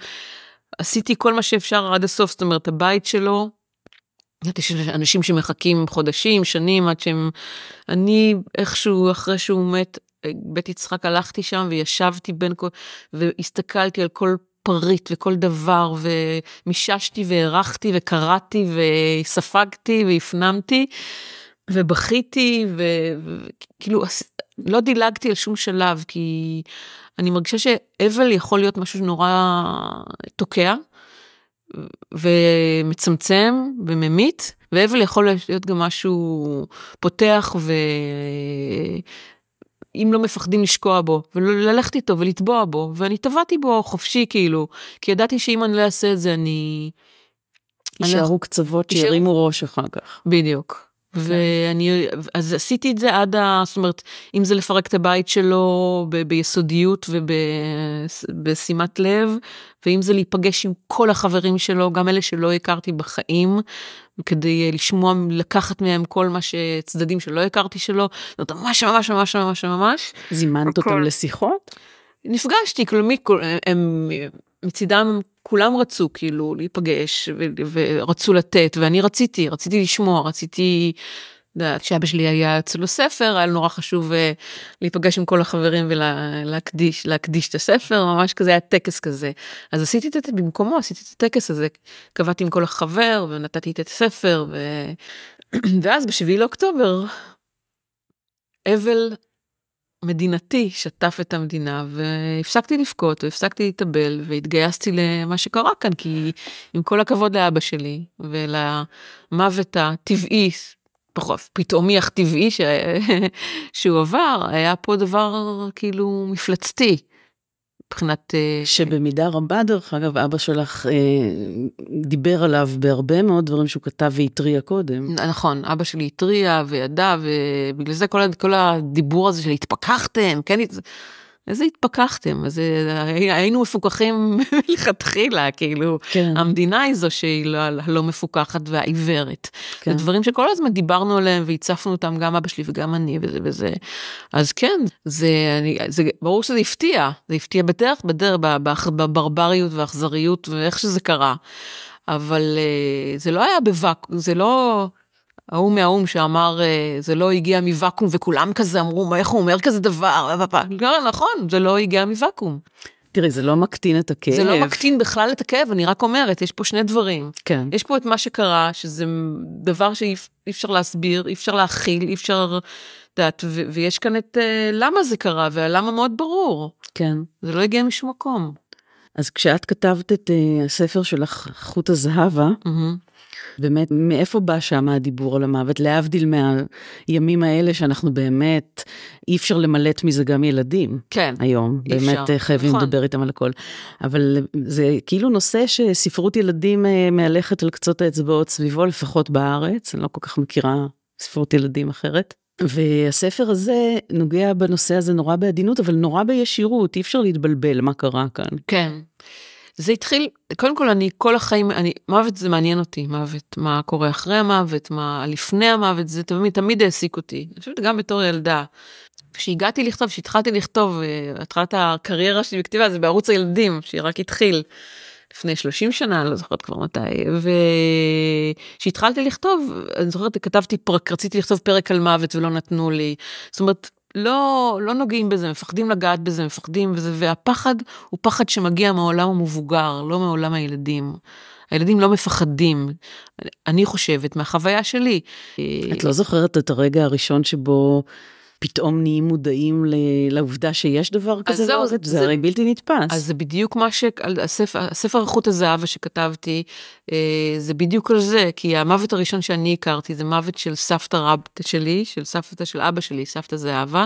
עשיתי כל מה שאפשר עד הסוף, זאת אומרת, הבית שלו, שיש אנשים שמחכים חודשים, שנים, עד שהם, אני איכשהו, אחרי שהוא מת, בית יצחק הלכתי שם וישבתי בין כל, והסתכלתי על כל פריט וכל דבר, ומיששתי והערכתי וקראתי וספגתי והפנמתי, ובכיתי, וכאילו, לא דילגתי על שום שלב, כי אני מרגישה שאבל יכול להיות משהו שנורא תוקע. ומצמצם וממית, ואבל יכול להיות גם משהו פותח ו... אם לא מפחדים לשקוע בו, וללכת איתו ולטבוע בו, ואני טבעתי בו חופשי כאילו, כי ידעתי שאם אני לא אעשה את זה אני... יישארו קצוות שירימו ראש אחר כך. בדיוק. כן. ואני, אז עשיתי את זה עד ה... זאת אומרת, אם זה לפרק את הבית שלו ב, ביסודיות ובשימת לב, ואם זה להיפגש עם כל החברים שלו, גם אלה שלא הכרתי בחיים, כדי לשמוע, לקחת מהם כל מה שצדדים שלא הכרתי שלו, זאת אומרת, ממש ממש ממש ממש ממש. זימנת אותם לשיחות? נפגשתי, כאילו, מי, הם, מצידם כולם רצו כאילו להיפגש ורצו לתת, ואני רציתי, רציתי לשמוע, רציתי... כשאבא שלי היה אצלו ספר, היה נורא חשוב uh, להיפגש עם כל החברים ולהקדיש להקדיש את הספר, ממש כזה היה טקס כזה. אז עשיתי את זה במקומו, עשיתי את הטקס הזה, קבעתי עם כל החבר ונתתי את הספר, ו... ואז בשביעי לאוקטובר, אבל מדינתי שטף את המדינה והפסקתי לבכות והפסקתי להתאבל והתגייסתי למה שקרה כאן כי עם כל הכבוד לאבא שלי ולמוות הטבעי פתאומי אך טבעי ש... שהוא עבר, היה פה דבר כאילו מפלצתי. מבחינת... אה, שבמידה רבה, דרך אגב, אבא שלך אה, דיבר עליו בהרבה מאוד דברים שהוא כתב והתריע קודם. נכון, אבא שלי התריע וידע, ובגלל זה כל, כל הדיבור הזה של התפכחתם, כן? איזה התפכחתם, אז היינו מפוקחים מלכתחילה, כאילו, כן. המדינה היא זו שהיא לא, הלא מפוקחת והעיוורת. כן. זה דברים שכל הזמן דיברנו עליהם והצפנו אותם, גם אבא שלי וגם אני וזה וזה. אז כן, זה, אני, זה ברור שזה הפתיע, זה הפתיע בדרך, בדרך, בברבריות והאכזריות ואיך שזה קרה. אבל אה, זה לא היה בוואקום, זה לא... ההוא מהאו"ם שאמר אה, זה לא הגיע מוואקום וכולם כזה אמרו מה איך הוא אומר כזה דבר לא, נכון זה לא הגיע מוואקום. תראי זה לא מקטין את הכאב. זה לא מקטין בכלל את הכאב אני רק אומרת יש פה שני דברים. כן. יש פה את מה שקרה שזה דבר שאי אפשר להסביר אי אפשר להכיל אי אפשר. יודעת, ויש כאן את uh, למה זה קרה והלמה מאוד ברור. כן. זה לא הגיע משום מקום. אז כשאת כתבת את uh, הספר שלך חוט הזהבה, mm-hmm. באמת, מאיפה בא שם הדיבור על המוות? להבדיל מהימים האלה שאנחנו באמת, אי אפשר למלט מזה גם ילדים. כן. היום. אי באמת אפשר. חייבים נכון. לדבר איתם על הכל. אבל זה כאילו נושא שספרות ילדים אה, מהלכת על קצות האצבעות סביבו, לפחות בארץ, אני לא כל כך מכירה ספרות ילדים אחרת. והספר הזה נוגע בנושא הזה נורא בעדינות, אבל נורא בישירות, אי אפשר להתבלבל מה קרה כאן. כן. זה התחיל, קודם כל אני כל החיים, אני, מוות זה מעניין אותי, מוות, מה קורה אחרי המוות, מה לפני המוות, זה תמיד, תמיד העסיק אותי. אני חושבת גם בתור ילדה. כשהגעתי לכתוב, כשהתחלתי לכתוב, אה, התחלת הקריירה שלי בכתיבה זה בערוץ הילדים, שרק התחיל לפני 30 שנה, לא זוכרת כבר מתי, וכשהתחלתי לכתוב, אני זוכרת, כתבתי פרק, רציתי לכתוב פרק על מוות ולא נתנו לי. זאת אומרת, לא, לא נוגעים בזה, מפחדים לגעת בזה, מפחדים בזה, והפחד הוא פחד שמגיע מהעולם המבוגר, לא מעולם הילדים. הילדים לא מפחדים, אני חושבת, מהחוויה שלי. את לא זוכרת את הרגע הראשון שבו פתאום נהיים מודעים לעובדה שיש דבר כזה? זהו, זה, זה, זה הרי בלתי נתפס. אז זה בדיוק מה ש... הספר, הספר איכות הזהבה שכתבתי, אה, זה בדיוק על זה, כי המוות הראשון שאני הכרתי זה מוות של סבתא רבתא שלי, של סבתא של אבא שלי, סבתא זהבה,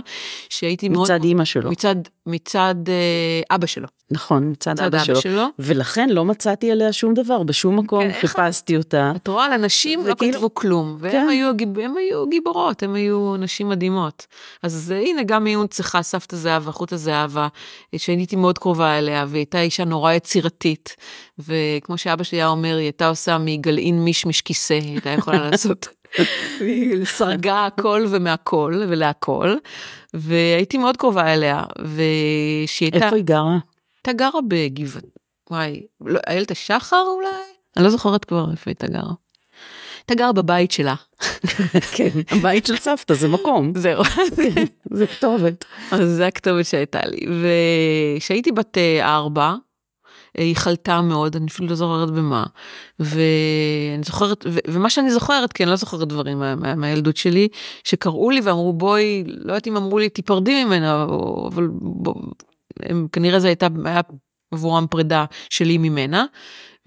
שהייתי מצד מאוד... מצד אימא שלו. מצד, מצד אה, אבא שלו. נכון, מצד אבא, אבא שלו. שלו. ולכן לא מצאתי עליה שום דבר, בשום מקום כן, חיפשתי אותה. את רואה, לנשים לא וכאילו... לא כתבו כלום, והם כן. היו, הם היו גיבורות, הם היו נשים מדהימות. אז הנה, גם היא הונצחה, סבתא זהבה, אחות הזהבה, שהייתי מאוד קרובה אליה, והיא הייתה אישה נורא יצירתית, וכמו שאבא שלי היה אומר, היא הייתה עושה מגלעין מישמיש כיסא, היא הייתה יכולה לעשות. היא סרגה הכל ומהכל ולהכל, והייתי מאוד קרובה אליה, ושהיא הייתה... איפה היא גרה? הייתה גרה בגבעת, וואי, לא, איילת השחר אולי? אני לא זוכרת כבר איפה הייתה גרה. הייתה גרה בבית שלה. כן, הבית של סבתא זה מקום. זהו. זה כתובת. אז זה הכתובת שהייתה לי. וכשהייתי בת אה, ארבע, היא חלתה מאוד, אני אפילו לא זוכרת במה. ואני זוכרת, ו, ומה שאני זוכרת, כי אני לא זוכרת דברים מה, מה, מהילדות שלי, שקראו לי ואמרו בואי, לא יודעת אם אמרו לי תיפרדי ממנה, אבל בוא, הם, כנראה זה הייתה, היה עבורם פרידה שלי ממנה.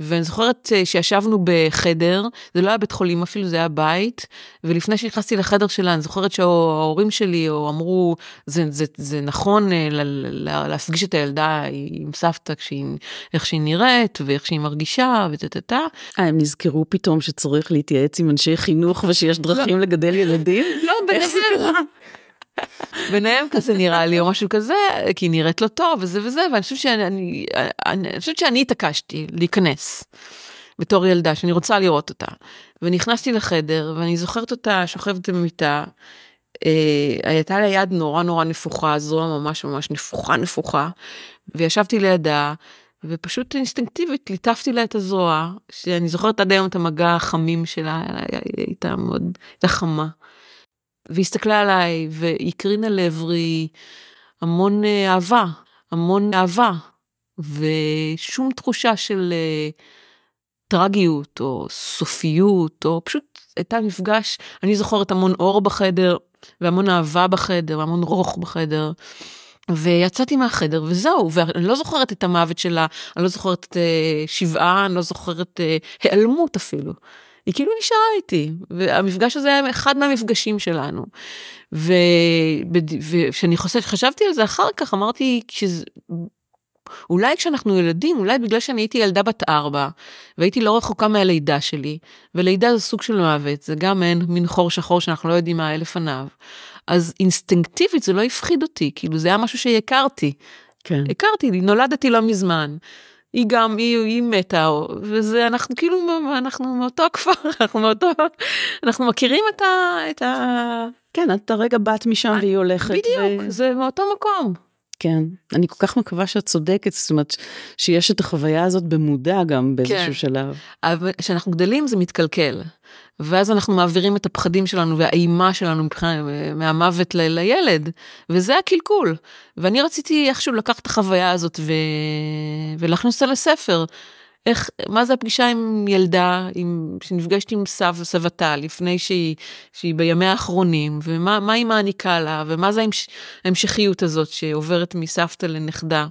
ואני זוכרת אה, שישבנו בחדר, זה לא היה בית חולים אפילו, זה היה בית, ולפני שנכנסתי לחדר שלה, אני זוכרת שההורים שלי אמרו, זה, זה, זה נכון אה, להפגיש את הילדה עם סבתא, כשהיא, איך שהיא נראית ואיך שהיא מרגישה וטטטה. אה, הם נזכרו פתאום שצריך להתייעץ עם אנשי חינוך ושיש דרכים לא, לגדל ילדים? לא, ביניהם. ביניהם כזה נראה לי או משהו כזה כי היא נראית לא טוב וזה וזה ואני חושבת שאני אני, אני חושבת שאני התעקשתי להיכנס. בתור ילדה, שאני רוצה לראות אותה. ונכנסתי לחדר, ואני זוכרת אותה שוכבת במיטה. אה, הייתה לה יד נורא נורא נפוחה, זרוע ממש ממש נפוחה נפוחה, וישבתי לידה, ופשוט אינסטינקטיבית ליטפתי לה את הזרוע, שאני זוכרת עד היום את המגע החמים שלה, הייתה מאוד, הייתה חמה. והסתכלה עליי והקרינה לעברי המון אה, אהבה, המון אהבה, ושום תחושה של אה, טרגיות או סופיות, או פשוט הייתה מפגש, אני זוכרת המון אור בחדר, והמון אהבה בחדר, והמון רוך בחדר. ויצאתי מהחדר וזהו, ואני לא זוכרת את המוות שלה, אני לא זוכרת uh, שבעה, אני לא זוכרת uh, היעלמות אפילו. היא כאילו נשארה איתי, והמפגש הזה היה אחד מהמפגשים שלנו. וכשאני חשבתי על זה אחר כך, אמרתי, כשזה, אולי כשאנחנו ילדים, אולי בגלל שאני הייתי ילדה בת ארבע, והייתי לא רחוקה מהלידה שלי, ולידה זה סוג של מוות, זה גם אין מין חור שחור שאנחנו לא יודעים מה היה לפניו. אז אינסטינקטיבית זה לא הפחיד אותי, כאילו זה היה משהו שהכרתי. כן. הכרתי, נולדתי לא מזמן. היא גם, היא, היא מתה, וזה, אנחנו כאילו, אנחנו מאותו הכפר, אנחנו מאותו, אנחנו מכירים את ה... את ה... כן, את הרגע באת משם והיא הולכת. בדיוק, ו... זה מאותו מקום. כן, אני כל כך מקווה שאת צודקת, זאת אומרת, שיש את החוויה הזאת במודע גם באיזשהו כן. שלב. אבל כשאנחנו גדלים זה מתקלקל. ואז אנחנו מעבירים את הפחדים שלנו והאימה שלנו מבחינת מהמוות ל, לילד, וזה הקלקול. ואני רציתי איכשהו לקחת את החוויה הזאת ו... ולהכניס אותה לספר. איך, מה זה הפגישה עם ילדה, עם, שנפגשת עם סב, סבתה לפני שהיא, שהיא בימיה האחרונים, ומה היא מעניקה לה, ומה זה ההמשכיות הזאת שעוברת מסבתא לנכדה.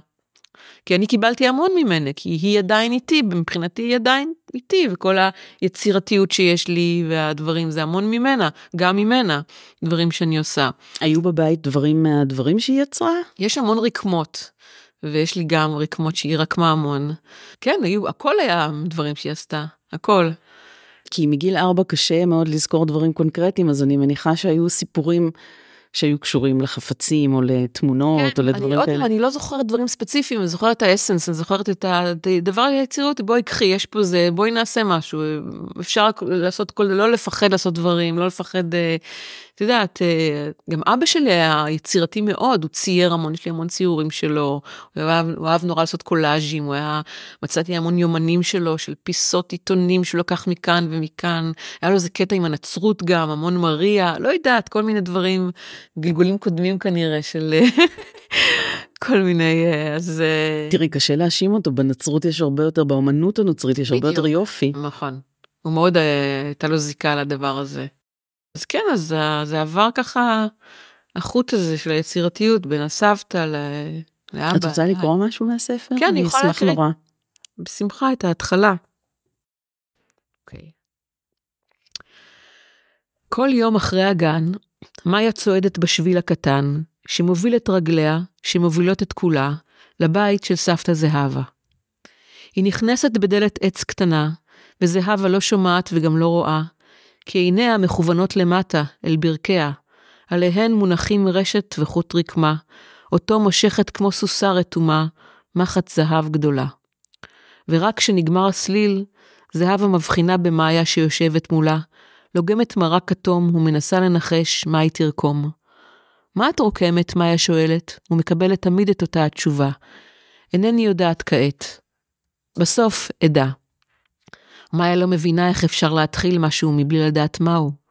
כי אני קיבלתי המון ממנה, כי היא עדיין איתי, מבחינתי היא עדיין איתי, וכל היצירתיות שיש לי והדברים, זה המון ממנה, גם ממנה, דברים שאני עושה. היו בבית דברים מהדברים שהיא יצרה? יש המון רקמות. ויש לי גם רקמות שהיא רקמה המון. כן, היו, הכל היה דברים שהיא עשתה, הכל. כי מגיל ארבע קשה מאוד לזכור דברים קונקרטיים, אז אני מניחה שהיו סיפורים שהיו קשורים לחפצים או לתמונות כן, או לדברים כאלה. אני לא זוכרת דברים ספציפיים, אני זוכרת את האסנס, אני זוכרת את הדבר היצירות, בואי קחי, יש פה זה, בואי נעשה משהו. אפשר לעשות כל, לא לפחד לעשות דברים, לא לפחד, אה, את יודעת, אה, גם אבא שלי היה יצירתי מאוד, הוא צייר המון, יש לי המון ציורים שלו, הוא אהב, הוא אהב נורא לעשות קולאז'ים, הוא היה, מצאתי המון יומנים שלו, של פיסות עיתונים שהוא לקח מכאן ומכאן, היה לו איזה קטע עם הנצרות גם, המון מריה, לא יודעת, כל מיני דברים, גלגולים קודמים כנראה של... כל מיני, אה, אז... תראי, קשה להאשים אותו, בנצרות יש הרבה יותר, באמנות הנוצרית יש הרבה יותר יופי. נכון. הוא מאוד, הייתה לו זיקה לדבר הזה. אז כן, אז זה עבר ככה, החוט הזה של היצירתיות בין הסבתא לאבא. את רוצה לקרוא משהו מהספר? כן, אני יכולה להקריא. נורא. בשמחה, את ההתחלה. אוקיי. כל יום אחרי הגן, מאיה צועדת בשביל הקטן, שמוביל את רגליה, שמובילות את כולה, לבית של סבתא זהבה. היא נכנסת בדלת עץ קטנה, וזהבה לא שומעת וגם לא רואה, כי עיניה מכוונות למטה, אל ברכיה, עליהן מונחים רשת וחוט רקמה, אותו מושכת כמו סוסה רתומה, מחט זהב גדולה. ורק כשנגמר הסליל, זהבה מבחינה במאיה שיושבת מולה, לוגמת מרק כתום ומנסה לנחש מה היא תרקום. מה את רוקמת? מאיה שואלת, ומקבלת תמיד את אותה התשובה. אינני יודעת כעת. בסוף, אדע. מאיה לא מבינה איך אפשר להתחיל משהו מבלי לדעת מהו.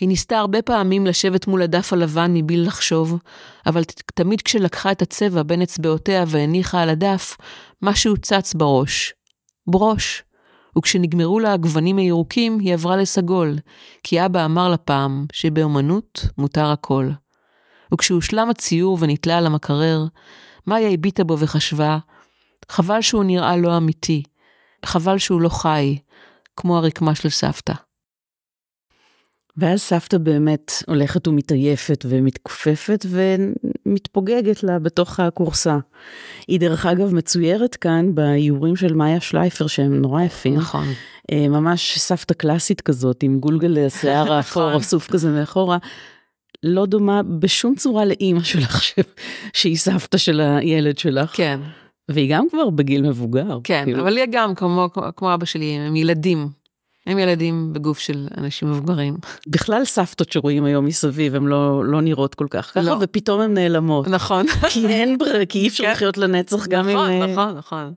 היא ניסתה הרבה פעמים לשבת מול הדף הלבן מבלי לחשוב, אבל תמיד כשלקחה את הצבע בין אצבעותיה והניחה על הדף, משהו צץ בראש. ברוש. וכשנגמרו לה הגוונים הירוקים, היא עברה לסגול, כי אבא אמר לה פעם שבאמנות מותר הכל. וכשהושלם הציור ונתלה על המקרר, מאיה הביטה בו וחשבה, חבל שהוא נראה לא אמיתי, חבל שהוא לא חי, כמו הרקמה של סבתא. ואז סבתא באמת הולכת ומתעייפת ומתכופפת ומתפוגגת לה בתוך הכורסה. היא דרך אגב מצוירת כאן באיורים של מאיה שלייפר שהם נורא יפים. נכון. אה, ממש סבתא קלאסית כזאת עם גולגל השיער האפור, נכון. אסוף כזה מאחורה. לא דומה בשום צורה לאימא שלך שהיא סבתא של הילד שלך. כן. והיא גם כבר בגיל מבוגר. כן, כאילו. אבל היא גם, כמו, כמו אבא שלי, הם ילדים. הם ילדים בגוף של אנשים מבוגרים. בכלל סבתות שרואים היום מסביב, הן לא, לא נראות כל כך ככה, לא. ופתאום הן נעלמות. נכון. כי אין ברירה, כי אי אפשר כן. לחיות לנצח גם נכון, אם... אה, נכון, נכון.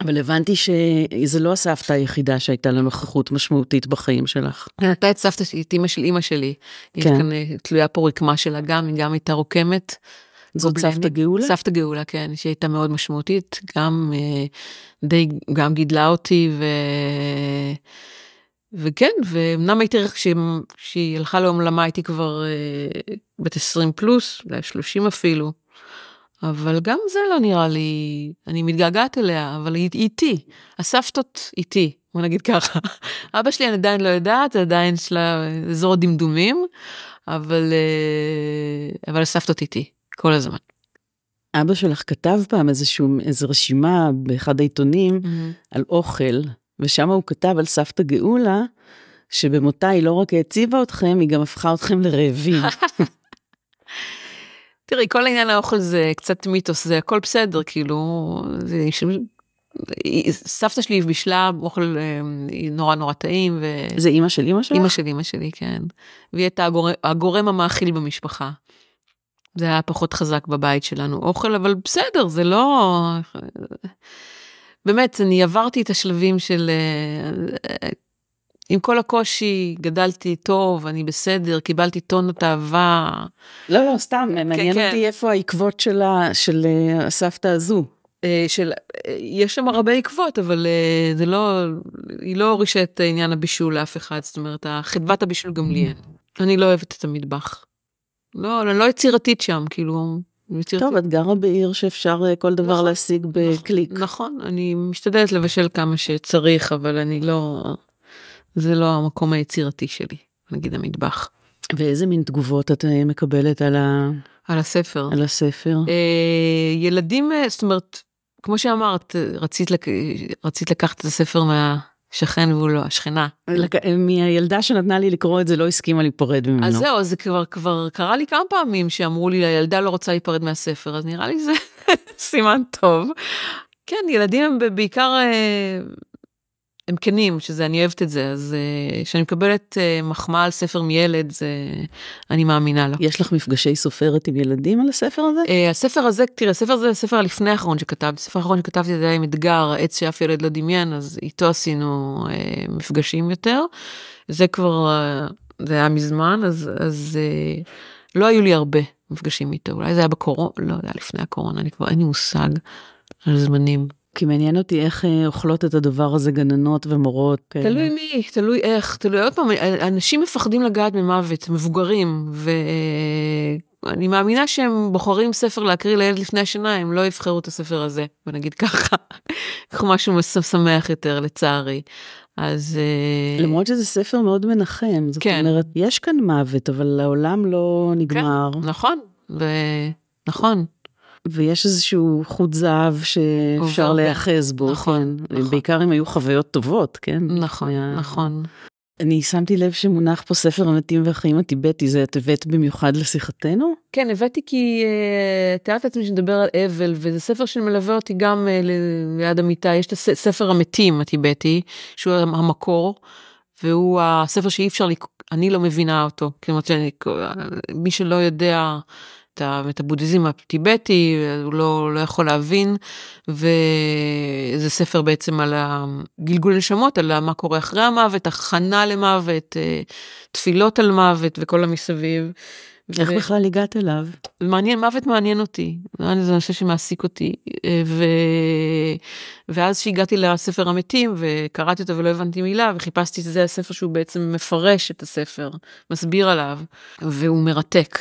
אבל הבנתי שזה לא הסבתא היחידה שהייתה לה נוכחות משמעותית בחיים שלך. הייתה את סבתא שלי, את אימא של אימא שלי. יש כן. כאן, אה, תלויה פה רקמה שלה גם, היא גם הייתה רוקמת. זאת. סבתא גאולה? סבתא גאולה, כן, שהיא הייתה מאוד משמעותית, גם אה, די, גם גידלה אותי, ו... וכן, ואומנם הייתי, כשהיא, כשהיא הלכה לעולמה הייתי כבר אה, בת 20 פלוס, אולי 30 אפילו, אבל גם זה לא נראה לי, אני מתגעגעת אליה, אבל היא היא איתי, הסבתות איתי, בוא נגיד ככה. אבא שלי אני עדיין לא יודעת, עדיין יש לה אזור דמדומים, אבל, אה, אבל הסבתות איתי, כל הזמן. אבא שלך כתב פעם איזשהו, איזו רשימה באחד העיתונים על אוכל, ושם הוא כתב על סבתא גאולה, שבמותה היא לא רק העציבה אתכם, היא גם הפכה אתכם לרעבים. תראי, כל עניין האוכל זה קצת מיתוס, זה הכל בסדר, כאילו, זה, ש... סבתא שלי בישלה אוכל אה, נורא נורא טעים, ו... זה אימא של אימא שלך? אימא של אימא שלי, כן. והיא הייתה הגורם, הגורם המאכיל במשפחה. זה היה פחות חזק בבית שלנו, אוכל, אבל בסדר, זה לא... באמת, אני עברתי את השלבים של... אה, עם כל הקושי, גדלתי טוב, אני בסדר, קיבלתי טונות אהבה. לא, לא, סתם, מעניין כן. אותי איפה העקבות שלה, של אה, הסבתא הזו. אה, של, אה, יש שם הרבה עקבות, אבל אה, זה לא, היא לא הורישה את עניין הבישול לאף אחד, זאת אומרת, חדוות הבישול גם לי אין. אני לא אוהבת את המטבח. לא, אני לא יצירתית שם, כאילו, יצירתית. טוב, את גרה בעיר שאפשר אה, כל דבר נכון. להשיג בקליק. נכון, אני משתדלת לבשל כמה שצריך, אבל אני לא, זה לא המקום היצירתי שלי, נגיד המטבח. ואיזה מין תגובות את אה, מקבלת על, ה... על הספר. על הספר? אה, ילדים, אה, זאת אומרת, כמו שאמרת, רצית, לק... רצית לקחת את הספר מהשכן והוא לא, השכנה. לק- מהילדה שנתנה לי לקרוא את זה לא הסכימה להיפרד ממנו. אז זהו, זה כבר, כבר קרה לי כמה פעמים שאמרו לי, הילדה לא רוצה להיפרד מהספר, אז נראה לי זה סימן טוב. כן, ילדים הם בעיקר, אה, הם כנים, שזה, אני אוהבת את זה, אז אה, כשאני מקבלת אה, מחמאה על ספר מילד, זה, אני מאמינה לו. יש לך מפגשי סופרת עם ילדים על הספר הזה? אה, הספר הזה, תראה, הספר הזה הספר הלפני האחרון שכתבתי, הספר האחרון שכתבתי זה היה עם אתגר, העץ שאף ילד לא דמיין, אז איתו עשינו מפגשים יותר. זה כבר, זה היה מזמן, אז, אז לא היו לי הרבה מפגשים איתו, אולי זה היה בקורונה, לא, זה היה לפני הקורונה, אני כבר אין לי מושג על זמנים. כי מעניין אותי איך אה, אוכלות את הדבר הזה גננות ומורות. אה, תלוי מי, תלוי איך, תלוי עוד פעם, אנשים מפחדים לגעת במוות, מבוגרים, ואני מאמינה שהם בוחרים ספר להקריא לילד לפני השינה, הם לא יבחרו את הספר הזה, בוא נגיד ככה, משהו משמח יותר, לצערי. אז... אה, למרות שזה ספר מאוד מנחם, זאת כן. אומרת, יש כאן מוות, אבל העולם לא נגמר, נכון, ו- נכון, ויש איזשהו חוט זהב שאפשר. להיאחז בו, נכון, כן. נכון. בעיקר אם היו חוויות טובות, כן? נכון, היה- נכון. אני שמתי לב שמונח פה ספר המתים והחיים הטיבטי, זה את הבאת במיוחד לשיחתנו? כן, הבאתי כי uh, תיארת לעצמי שנדבר על אבל, וזה ספר שמלווה אותי גם uh, ליד המיטה. יש את ספר המתים הטיבטי, שהוא המקור, והוא הספר שאי אפשר, לק... אני לא מבינה אותו. כלומר, מי שלא יודע את, ה... את הבודהיזם הטיבטי, הוא לא, לא יכול להבין, וזה ספר בעצם על הגלגול נשמות, על מה קורה אחרי המוות, הכנה למוות, אה, תפילות על מוות וכל המסביב. איך ו- בכלל הגעת אליו? מעניין, מוות מעניין אותי, זה נושא שמעסיק אותי. אה, ו... ואז שהגעתי לספר המתים וקראתי אותו ולא הבנתי מילה וחיפשתי שזה הספר שהוא בעצם מפרש את הספר, מסביר עליו, והוא מרתק.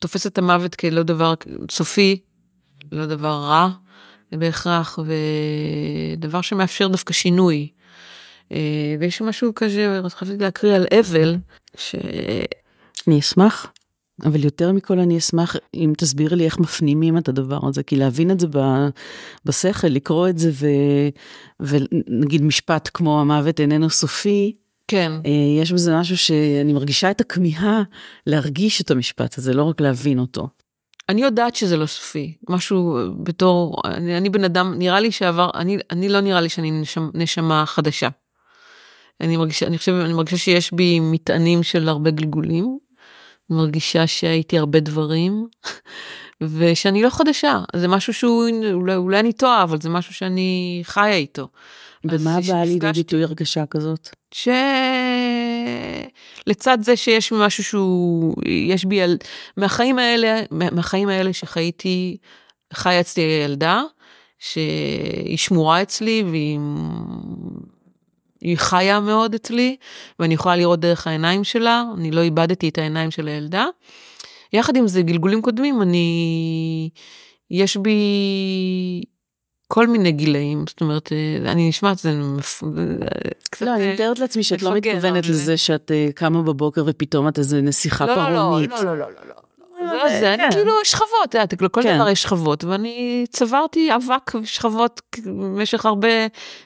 תופס את המוות כלא דבר סופי, לא דבר רע בהכרח, ודבר שמאפשר דווקא שינוי. אה, ויש משהו כזה, רציתי להקריא על אבל, ש... אני אשמח, אבל יותר מכל אני אשמח אם תסבירי לי איך מפנימים את הדבר הזה, כי להבין את זה ב- בשכל, לקרוא את זה ו, ונגיד משפט כמו המוות איננו סופי, כן. אה, יש בזה משהו שאני מרגישה את הכמיהה להרגיש את המשפט הזה, לא רק להבין אותו. אני יודעת שזה לא סופי, משהו בתור, אני, אני בן אדם, נראה לי שעבר, אני, אני לא נראה לי שאני נשמה, נשמה חדשה. אני מרגישה, אני חושבת, אני מרגישה שיש בי מטענים של הרבה גלגולים, מרגישה שהייתי הרבה דברים, ושאני לא חדשה, זה משהו שהוא, אולי, אולי אני טועה, אבל זה משהו שאני חיה איתו. ומה באה לידי ביטוי הרגשה כזאת? שלצד זה שיש משהו שהוא, יש בי, על... מהחיים האלה, מהחיים האלה שחייתי, חיה אצלי הילדה, שהיא שמורה אצלי והיא היא חיה מאוד אצלי, ואני יכולה לראות דרך העיניים שלה, אני לא איבדתי את העיניים של הילדה. יחד עם זה, גלגולים קודמים, אני, יש בי כל מיני גילאים, זאת אומרת, אה, אני נשמעת, זה קצת... לא, אני מתארת לעצמי שאת לא מתכוונת לזה שאת אה, קמה בבוקר ופתאום את איזה נסיכה לא, פרעונית. לא, לא, לא, לא, לא. זה, זה, אני כאילו שכבות, את יודעת, לכל דבר יש שכבות, ואני צברתי אבק ושכבות במשך הרבה,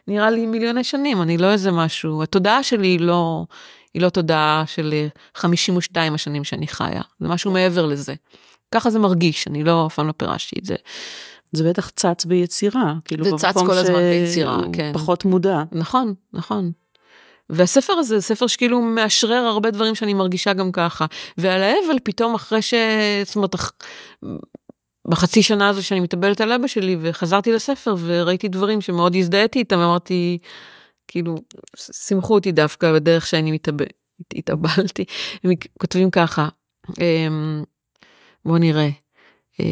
נראה לי מיליוני שנים, אני לא איזה משהו, התודעה שלי היא לא, היא לא תודעה של 52 השנים שאני חיה, זה משהו מעבר לזה. ככה זה מרגיש, אני לא, אף פעם לא פירשתי את זה. זה בטח צץ ביצירה, כאילו זה צץ כל הזמן ביצירה, כן. פחות מודע. נכון, נכון. והספר הזה זה ספר שכאילו מאשרר הרבה דברים שאני מרגישה גם ככה. ועל האבל פתאום אחרי ש... זאת אומרת, בחצי שנה הזו שאני מתאבלת על אבא שלי וחזרתי לספר וראיתי דברים שמאוד הזדהיתי איתם, אמרתי, כאילו, שימחו אותי דווקא בדרך שאני מתאבל, התאבלתי. הם כותבים ככה, אמ, בואו נראה. אה,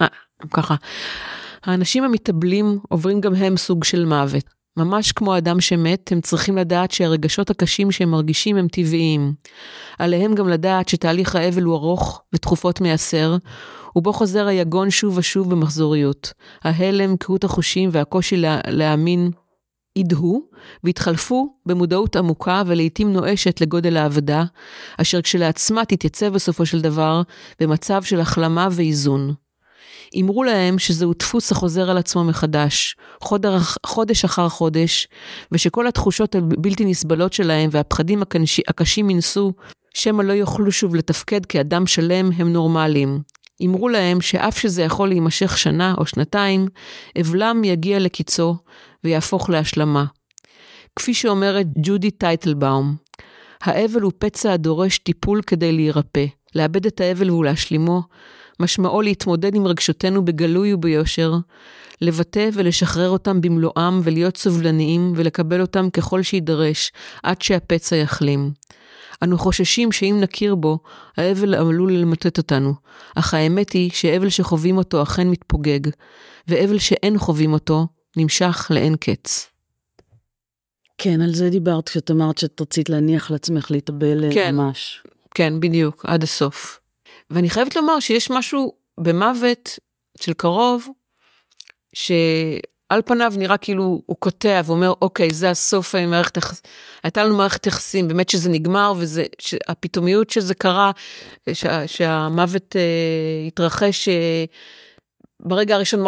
אה, ככה, האנשים המתאבלים עוברים גם הם סוג של מוות. ממש כמו אדם שמת, הם צריכים לדעת שהרגשות הקשים שהם מרגישים הם טבעיים. עליהם גם לדעת שתהליך האבל הוא ארוך ותכופות מייסר, ובו חוזר היגון שוב ושוב במחזוריות. ההלם, קהות החושים והקושי לה, להאמין ידהו והתחלפו במודעות עמוקה ולעיתים נואשת לגודל האבדה, אשר כשלעצמה תתייצב בסופו של דבר במצב של החלמה ואיזון. אמרו להם שזהו דפוס החוזר על עצמו מחדש, חודש, אחר חודש, ושכל התחושות הבלתי נסבלות שלהם והפחדים הקשי, הקשים מנשוא, שמא לא יוכלו שוב לתפקד כאדם שלם, הם נורמליים. אמרו להם שאף שזה יכול להימשך שנה או שנתיים, אבלם יגיע לקיצו ויהפוך להשלמה. כפי שאומרת ג'ודי טייטלבאום, האבל הוא פצע הדורש טיפול כדי להירפא. לאבד את האבל ולהשלימו, משמעו להתמודד עם רגשותינו בגלוי וביושר, לבטא ולשחרר אותם במלואם ולהיות סובלניים ולקבל אותם ככל שיידרש, עד שהפצע יחלים. אנו חוששים שאם נכיר בו, האבל עלול למוטט אותנו, אך האמת היא שאבל שחווים אותו אכן מתפוגג, ואבל שאין חווים אותו נמשך לאין קץ. כן, על זה דיברת כשאת אמרת שאת רצית להניח לעצמך להתאבל כן, ממש. כן, בדיוק, עד הסוף. ואני חייבת לומר שיש משהו במוות של קרוב, שעל פניו נראה כאילו הוא קוטע ואומר, אוקיי, זה הסוף המערכת יחסים, הייתה לנו מערכת יחסים, באמת שזה נגמר, וזה, הפתאומיות שזה קרה, שה, שהמוות אה, התרחש, אה, ברגע הראשון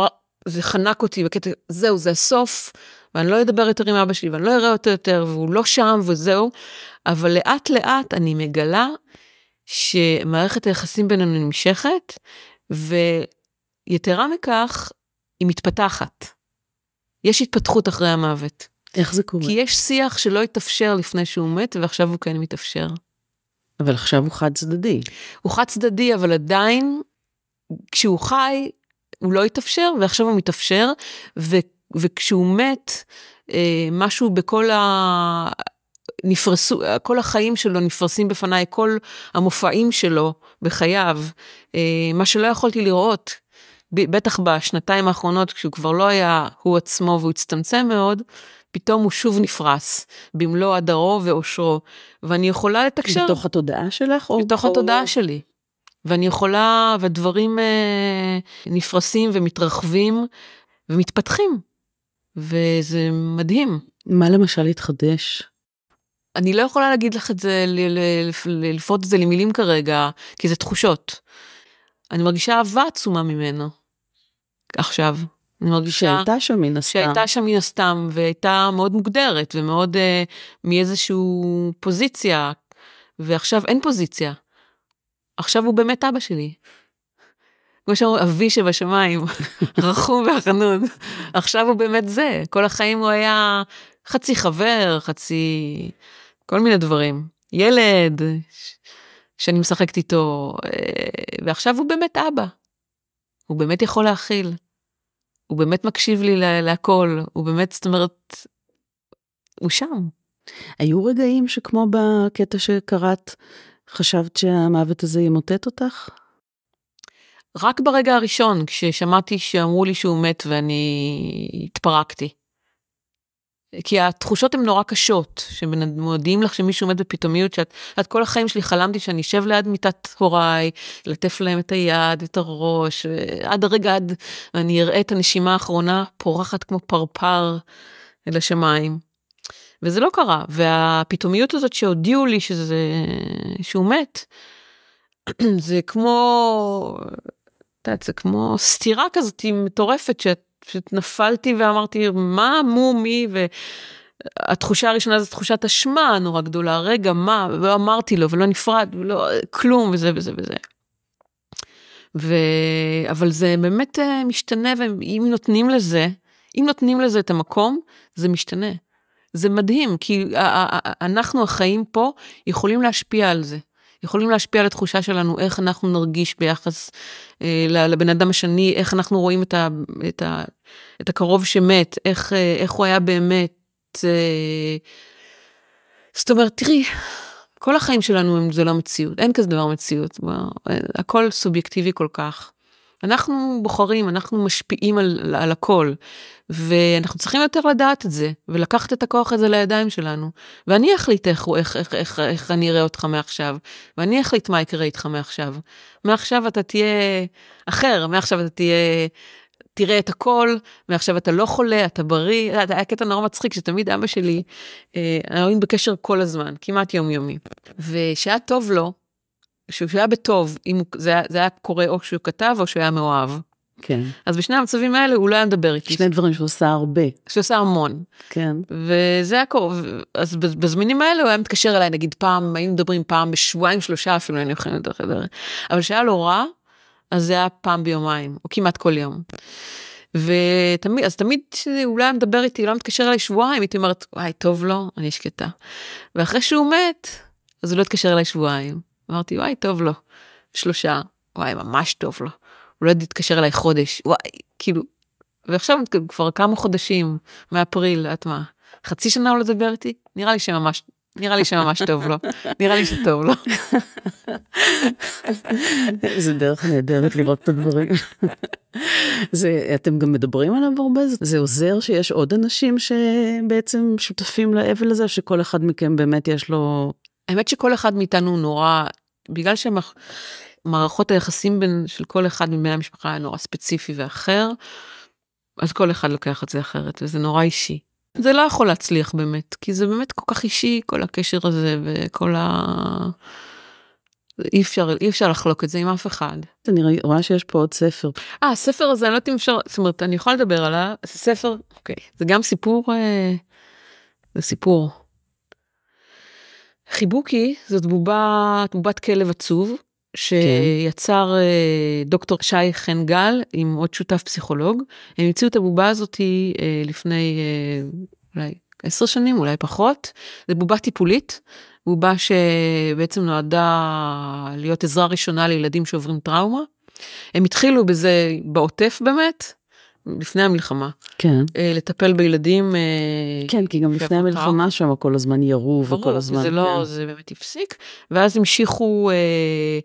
זה חנק אותי בקטע, זהו, זה הסוף, ואני לא אדבר יותר עם אבא שלי, ואני לא אראה אותו יותר, והוא לא שם, וזהו. אבל לאט לאט אני מגלה שמערכת היחסים בינינו נמשכת, ויתרה מכך, היא מתפתחת. יש התפתחות אחרי המוות. איך זה קורה? כי יש שיח שלא התאפשר לפני שהוא מת, ועכשיו הוא כן מתאפשר. אבל עכשיו הוא חד צדדי. הוא חד צדדי, אבל עדיין, כשהוא חי, הוא לא התאפשר, ועכשיו הוא מתאפשר, ו, וכשהוא מת, אה, משהו בכל ה... נפרסו, כל החיים שלו נפרסים בפניי, כל המופעים שלו בחייו, אה, מה שלא יכולתי לראות, בטח בשנתיים האחרונות, כשהוא כבר לא היה הוא עצמו והוא הצטמצם מאוד, פתאום הוא שוב נפרס, במלוא הדרו ואושרו, ואני יכולה לתקשר. בתוך התודעה שלך? או בתוך או... התודעה שלי. ואני יכולה, והדברים אה, נפרסים ומתרחבים ומתפתחים, וזה מדהים. מה למשל התחדש? אני לא יכולה להגיד לך את זה, לפרוט את זה למילים כרגע, כי זה תחושות. אני מרגישה אהבה עצומה ממנו, עכשיו. אני מרגישה... שהייתה שם מן הסתם. שהייתה שם מן הסתם, והייתה מאוד מוגדרת, ומאוד uh, מאיזושהי פוזיציה, ועכשיו אין פוזיציה. עכשיו הוא באמת אבא שלי. כמו שאמרו, אבי שבשמיים, רחום וחנון. עכשיו הוא באמת זה, כל החיים הוא היה חצי חבר, חצי... כל מיני דברים. ילד, שאני משחקת איתו, אה, ועכשיו הוא באמת אבא. הוא באמת יכול להכיל. הוא באמת מקשיב לי להכל, הוא באמת, זאת אומרת, הוא שם. היו רגעים שכמו בקטע שקראת, חשבת שהמוות הזה ימוטט אותך? רק ברגע הראשון, כששמעתי שאמרו לי שהוא מת ואני התפרקתי. כי התחושות הן נורא קשות, שמודיעים לך שמישהו מת בפתאומיות, שאת את כל החיים שלי חלמתי שאני אשב ליד מיטת הוריי, לטף להם את היד, את הראש, עד הרגע עד אני אראה את הנשימה האחרונה פורחת כמו פרפר אל השמיים. וזה לא קרה, והפתאומיות הזאת שהודיעו לי שזה, שהוא מת, זה כמו, את יודעת, זה כמו סתירה כזאת מטורפת, שאת פשוט נפלתי ואמרתי, מה, מו, מי, והתחושה הראשונה זו תחושת אשמה נורא גדולה, רגע, מה, ולא אמרתי לו, ולא נפרד, ולא, כלום, וזה וזה וזה. ו... אבל זה באמת אה, משתנה, ואם נותנים לזה, אם נותנים לזה את המקום, זה משתנה. זה מדהים, כי אנחנו החיים פה יכולים להשפיע על זה. יכולים להשפיע על התחושה שלנו, איך אנחנו נרגיש ביחס אה, לבן אדם השני, איך אנחנו רואים את, ה, את, ה, את הקרוב שמת, איך, אה, איך הוא היה באמת. אה, זאת אומרת, תראי, כל החיים שלנו זה לא מציאות, אין כזה דבר מציאות, הכל סובייקטיבי כל כך. אנחנו בוחרים, אנחנו משפיעים על, על הכל, ואנחנו צריכים יותר לדעת את זה, ולקחת את הכוח הזה לידיים שלנו. ואני אחליט איך, איך, איך, איך, איך אני אראה אותך מעכשיו, ואני אחליט מה יקרה איתך מעכשיו. מעכשיו אתה תהיה אחר, מעכשיו אתה תהיה... תראה את הכל, מעכשיו אתה לא חולה, אתה בריא. זה היה קטע נורא מצחיק, שתמיד אבא שלי, אה, היינו בקשר כל הזמן, כמעט יומיומי. ושהיה טוב לו, שהוא היה בטוב, אם זה, זה היה קורה או שהוא כתב או שהוא היה מאוהב. כן. אז בשני המצבים האלה הוא לא היה מדבר איתי. שני דברים שהוא עושה הרבה. שהוא עושה המון. כן. וזה היה קורה, אז בזמינים האלה הוא היה מתקשר אליי, נגיד פעם, היינו מדברים פעם בשבועיים שלושה אפילו, היינו יכולים לדבר. אבל כשהיה לו רע, אז זה היה פעם ביומיים, או כמעט כל יום. ותמיד, אז תמיד שהוא לא היה מדבר איתי, לא מתקשר אליי שבועיים, הייתי אומרת, וואי, טוב לו, אני שקטה. ואחרי שהוא מת, אז הוא לא התקשר אליי שבועיים. אמרתי, וואי, טוב לו. שלושה, וואי, ממש טוב לו. הוא לא יתקשר אליי חודש, וואי, כאילו, ועכשיו כבר כמה חודשים, מאפריל, את מה, חצי שנה הוא לא לדבר איתי? נראה לי שממש, נראה לי שממש טוב לו, נראה לי שטוב לו. זה דרך נהדרת לראות את הדברים. זה, אתם גם מדברים עליו הרבה? זה עוזר שיש עוד אנשים שבעצם שותפים לאבל הזה, שכל אחד מכם באמת יש לו... האמת שכל אחד מאיתנו נורא, בגלל שמערכות היחסים בין, של כל אחד מבני המשפחה היה נורא ספציפי ואחר, אז כל אחד לוקח את זה אחרת, וזה נורא אישי. זה לא יכול להצליח באמת, כי זה באמת כל כך אישי, כל הקשר הזה וכל ה... אי אפשר, אי אפשר לחלוק את זה עם אף אחד. אני רואה שיש פה עוד ספר. אה, הספר הזה, אני לא יודעת אם אפשר, זאת אומרת, אני יכולה לדבר עליו, זה ספר, אוקיי, זה גם סיפור, אה, זה סיפור. חיבוקי זאת בובה, בובת כלב עצוב, שיצר כן. דוקטור שי חן גל עם עוד שותף פסיכולוג. הם המציאו את הבובה הזאת אה, לפני אה, אולי עשר שנים, אולי פחות. זה בובה טיפולית, בובה שבעצם נועדה להיות עזרה ראשונה לילדים שעוברים טראומה. הם התחילו בזה בעוטף באמת, לפני המלחמה. כן. אה, לטפל בילדים. אה, כן, כי גם לפני המלחמה שם כל הזמן ירו וכל הזמן. זה לא, כן. זה באמת הפסיק. ואז המשיכו אה,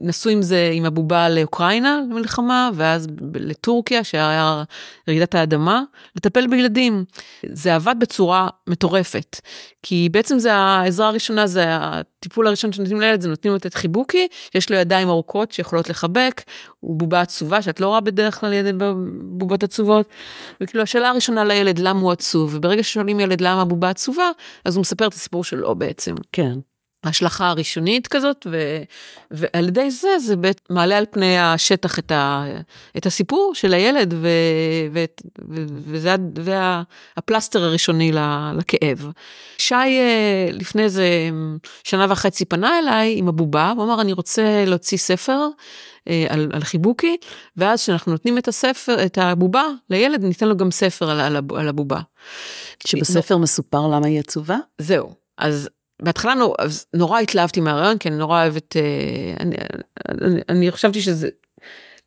נסעו עם זה, עם הבובה לאוקראינה למלחמה, ואז לטורקיה, שהיה רעידת האדמה, לטפל בילדים. זה עבד בצורה מטורפת, כי בעצם זה העזרה הראשונה, זה הטיפול הראשון שנותנים לילד, זה נותנים לו את חיבוקי, יש לו ידיים ארוכות שיכולות לחבק, הוא בובה עצובה שאת לא רואה בדרך כלל ילד בבובות עצובות. וכאילו השאלה הראשונה לילד, למה הוא עצוב? וברגע ששואלים ילד למה הבובה עצובה, אז הוא מספר את הסיפור שלו בעצם. כן. ההשלכה הראשונית כזאת, ו, ועל ידי זה, זה בית, מעלה על פני השטח את, ה, את הסיפור של הילד, ו, ו, ו, וזה וה, הפלסטר הראשוני לכאב. שי אה, לפני איזה שנה וחצי פנה אליי עם הבובה, הוא אמר, אני רוצה להוציא ספר. אה, על, על חיבוקי, ואז כשאנחנו נותנים את הספר, את הבובה לילד, ניתן לו גם ספר על, על, על הבובה. שבספר מסופר למה היא עצובה? זהו. אז בהתחלה נור, נורא התלהבתי מהרעיון, כי אני נורא אוהבת, אה, אני, אני, אני חשבתי שזה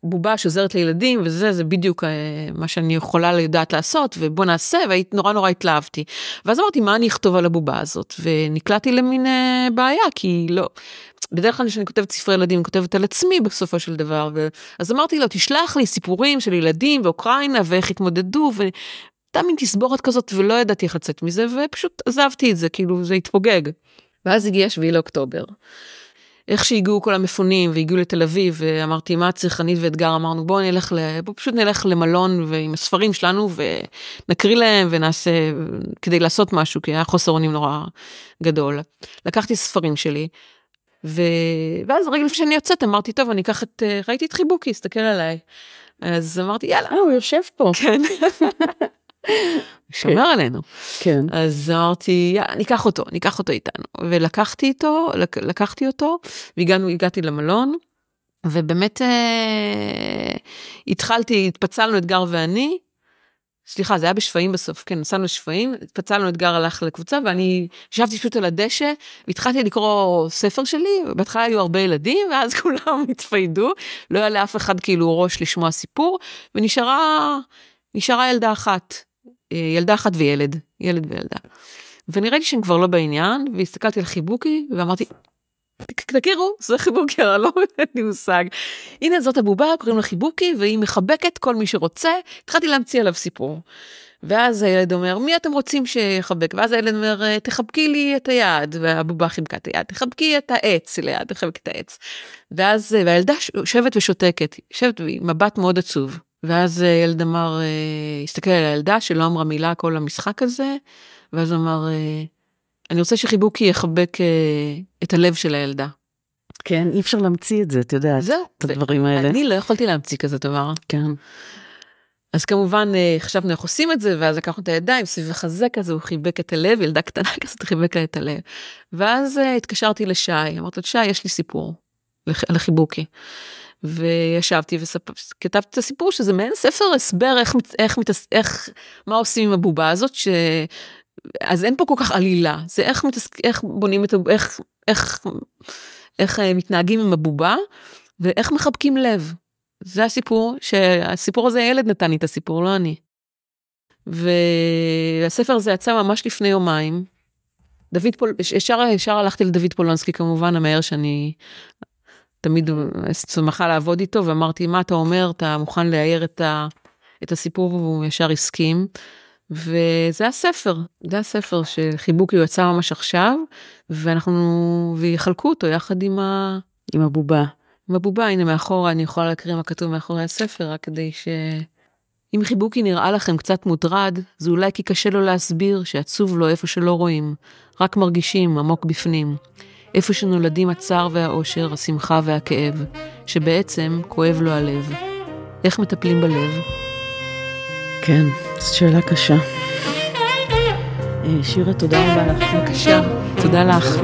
בובה שעוזרת לילדים וזה, זה בדיוק אה, מה שאני יכולה לדעת לעשות, ובוא נעשה, והיית נורא נורא התלהבתי. ואז אמרתי, מה אני אכתוב על הבובה הזאת? ונקלעתי למין אה, בעיה, כי לא, בדרך כלל כשאני כותבת ספרי ילדים, אני כותבת על עצמי בסופו של דבר, ו... אז אמרתי לו, תשלח לי סיפורים של ילדים ואוקראינה ואיך התמודדו, ו... הייתה מין תסבורת כזאת ולא ידעתי איך לצאת מזה ופשוט עזבתי את זה כאילו זה התפוגג. ואז הגיע 7 לאוקטובר. איך שהגיעו כל המפונים והגיעו לתל אביב ואמרתי מה צריך אני ואתגר אמרנו בוא נלך ל... בוא פשוט נלך למלון ועם הספרים שלנו ונקריא להם ונעשה כדי לעשות משהו כי היה חוסר אונים נורא גדול. לקחתי ספרים שלי ו... ואז רגע לפני שאני יוצאת אמרתי טוב אני אקח את ראיתי את חיבוקי הסתכל עליי. אז אמרתי יאללה. אה הוא יושב פה. כן. שומר עלינו. כן. אז אמרתי, ניקח אותו, ניקח אותו איתנו. ולקחתי איתו, לק, לקחתי אותו, והגענו, הגעתי למלון, ובאמת אה, התחלתי, התפצלנו אתגר ואני, סליחה, זה היה בשפיים בסוף, כן, נסענו לשפיים, התפצלנו, אתגר הלך לקבוצה, ואני ישבתי פשוט על הדשא, והתחלתי לקרוא ספר שלי, בהתחלה היו הרבה ילדים, ואז כולם התפיידו, לא היה לאף אחד כאילו ראש לשמוע סיפור, ונשארה נשארה ילדה אחת, ילדה אחת וילד, ילד וילדה. ונראיתי שהם כבר לא בעניין, והסתכלתי על חיבוקי ואמרתי, תכירו, זה חיבוקי, אבל לא אין לי מושג. הנה זאת הבובה, קוראים לה חיבוקי, והיא מחבקת כל מי שרוצה, התחלתי להמציא עליו סיפור. ואז הילד אומר, מי אתם רוצים שיחבק? ואז הילד אומר, תחבקי לי את היד, והבובה חיבקה את היד, תחבקי את העץ ליד, תחבקי את העץ. ואז, והילדה יושבת ושותקת, יושבת עם מבט מאוד עצוב. ואז אה, ילד אמר, אה, הסתכל על הילדה שלא אמרה מילה כל המשחק הזה, ואז אמר, אה, אני רוצה שחיבוקי יחבק את הלב של הילדה. כן, אי אפשר להמציא את זה, את יודעת, זהו, את הדברים האלה. אני לא יכולתי להמציא כזה דבר. כן. אז כמובן חשבנו איך עושים את זה, ואז לקחנו את הידיים סביב החזה כזה, הוא חיבק את הלב, ילדה קטנה כזאת חיבק לה את הלב. ואז התקשרתי לשי, אמרתי לו, שי, יש לי סיפור לחיבוקי. וישבתי וכתבתי את הסיפור שזה מעין ספר הסבר איך, איך, איך, איך, מה עושים עם הבובה הזאת, ש... אז אין פה כל כך עלילה, זה איך, מתעס... איך בונים את, איך, איך, איך אה, מתנהגים עם הבובה ואיך מחבקים לב. זה הסיפור, שהסיפור הזה הילד נתן לי את הסיפור, לא אני. והספר הזה יצא ממש לפני יומיים. דוד פול, ישר, ישר הלכתי לדוד פולונסקי כמובן, המהר שאני תמיד שמחה לעבוד איתו, ואמרתי, מה אתה אומר, אתה מוכן לאייר את, ה, את הסיפור, והוא ישר הסכים. וזה הספר, זה הספר שחיבוקי הוא יצא ממש עכשיו, ואנחנו, ויחלקו אותו יחד עם ה... עם הבובה. עם הבובה, הנה מאחורה, אני יכולה להקריא מה כתוב מאחורי הספר, רק כדי ש... אם חיבוקי נראה לכם קצת מוטרד, זה אולי כי קשה לו להסביר שעצוב לו איפה שלא רואים, רק מרגישים עמוק בפנים. איפה שנולדים הצער והאושר, השמחה והכאב, שבעצם כואב לו הלב. איך מטפלים בלב? כן, זאת שאלה קשה. אה, שירה, תודה רבה לך. בבקשה, תודה לך.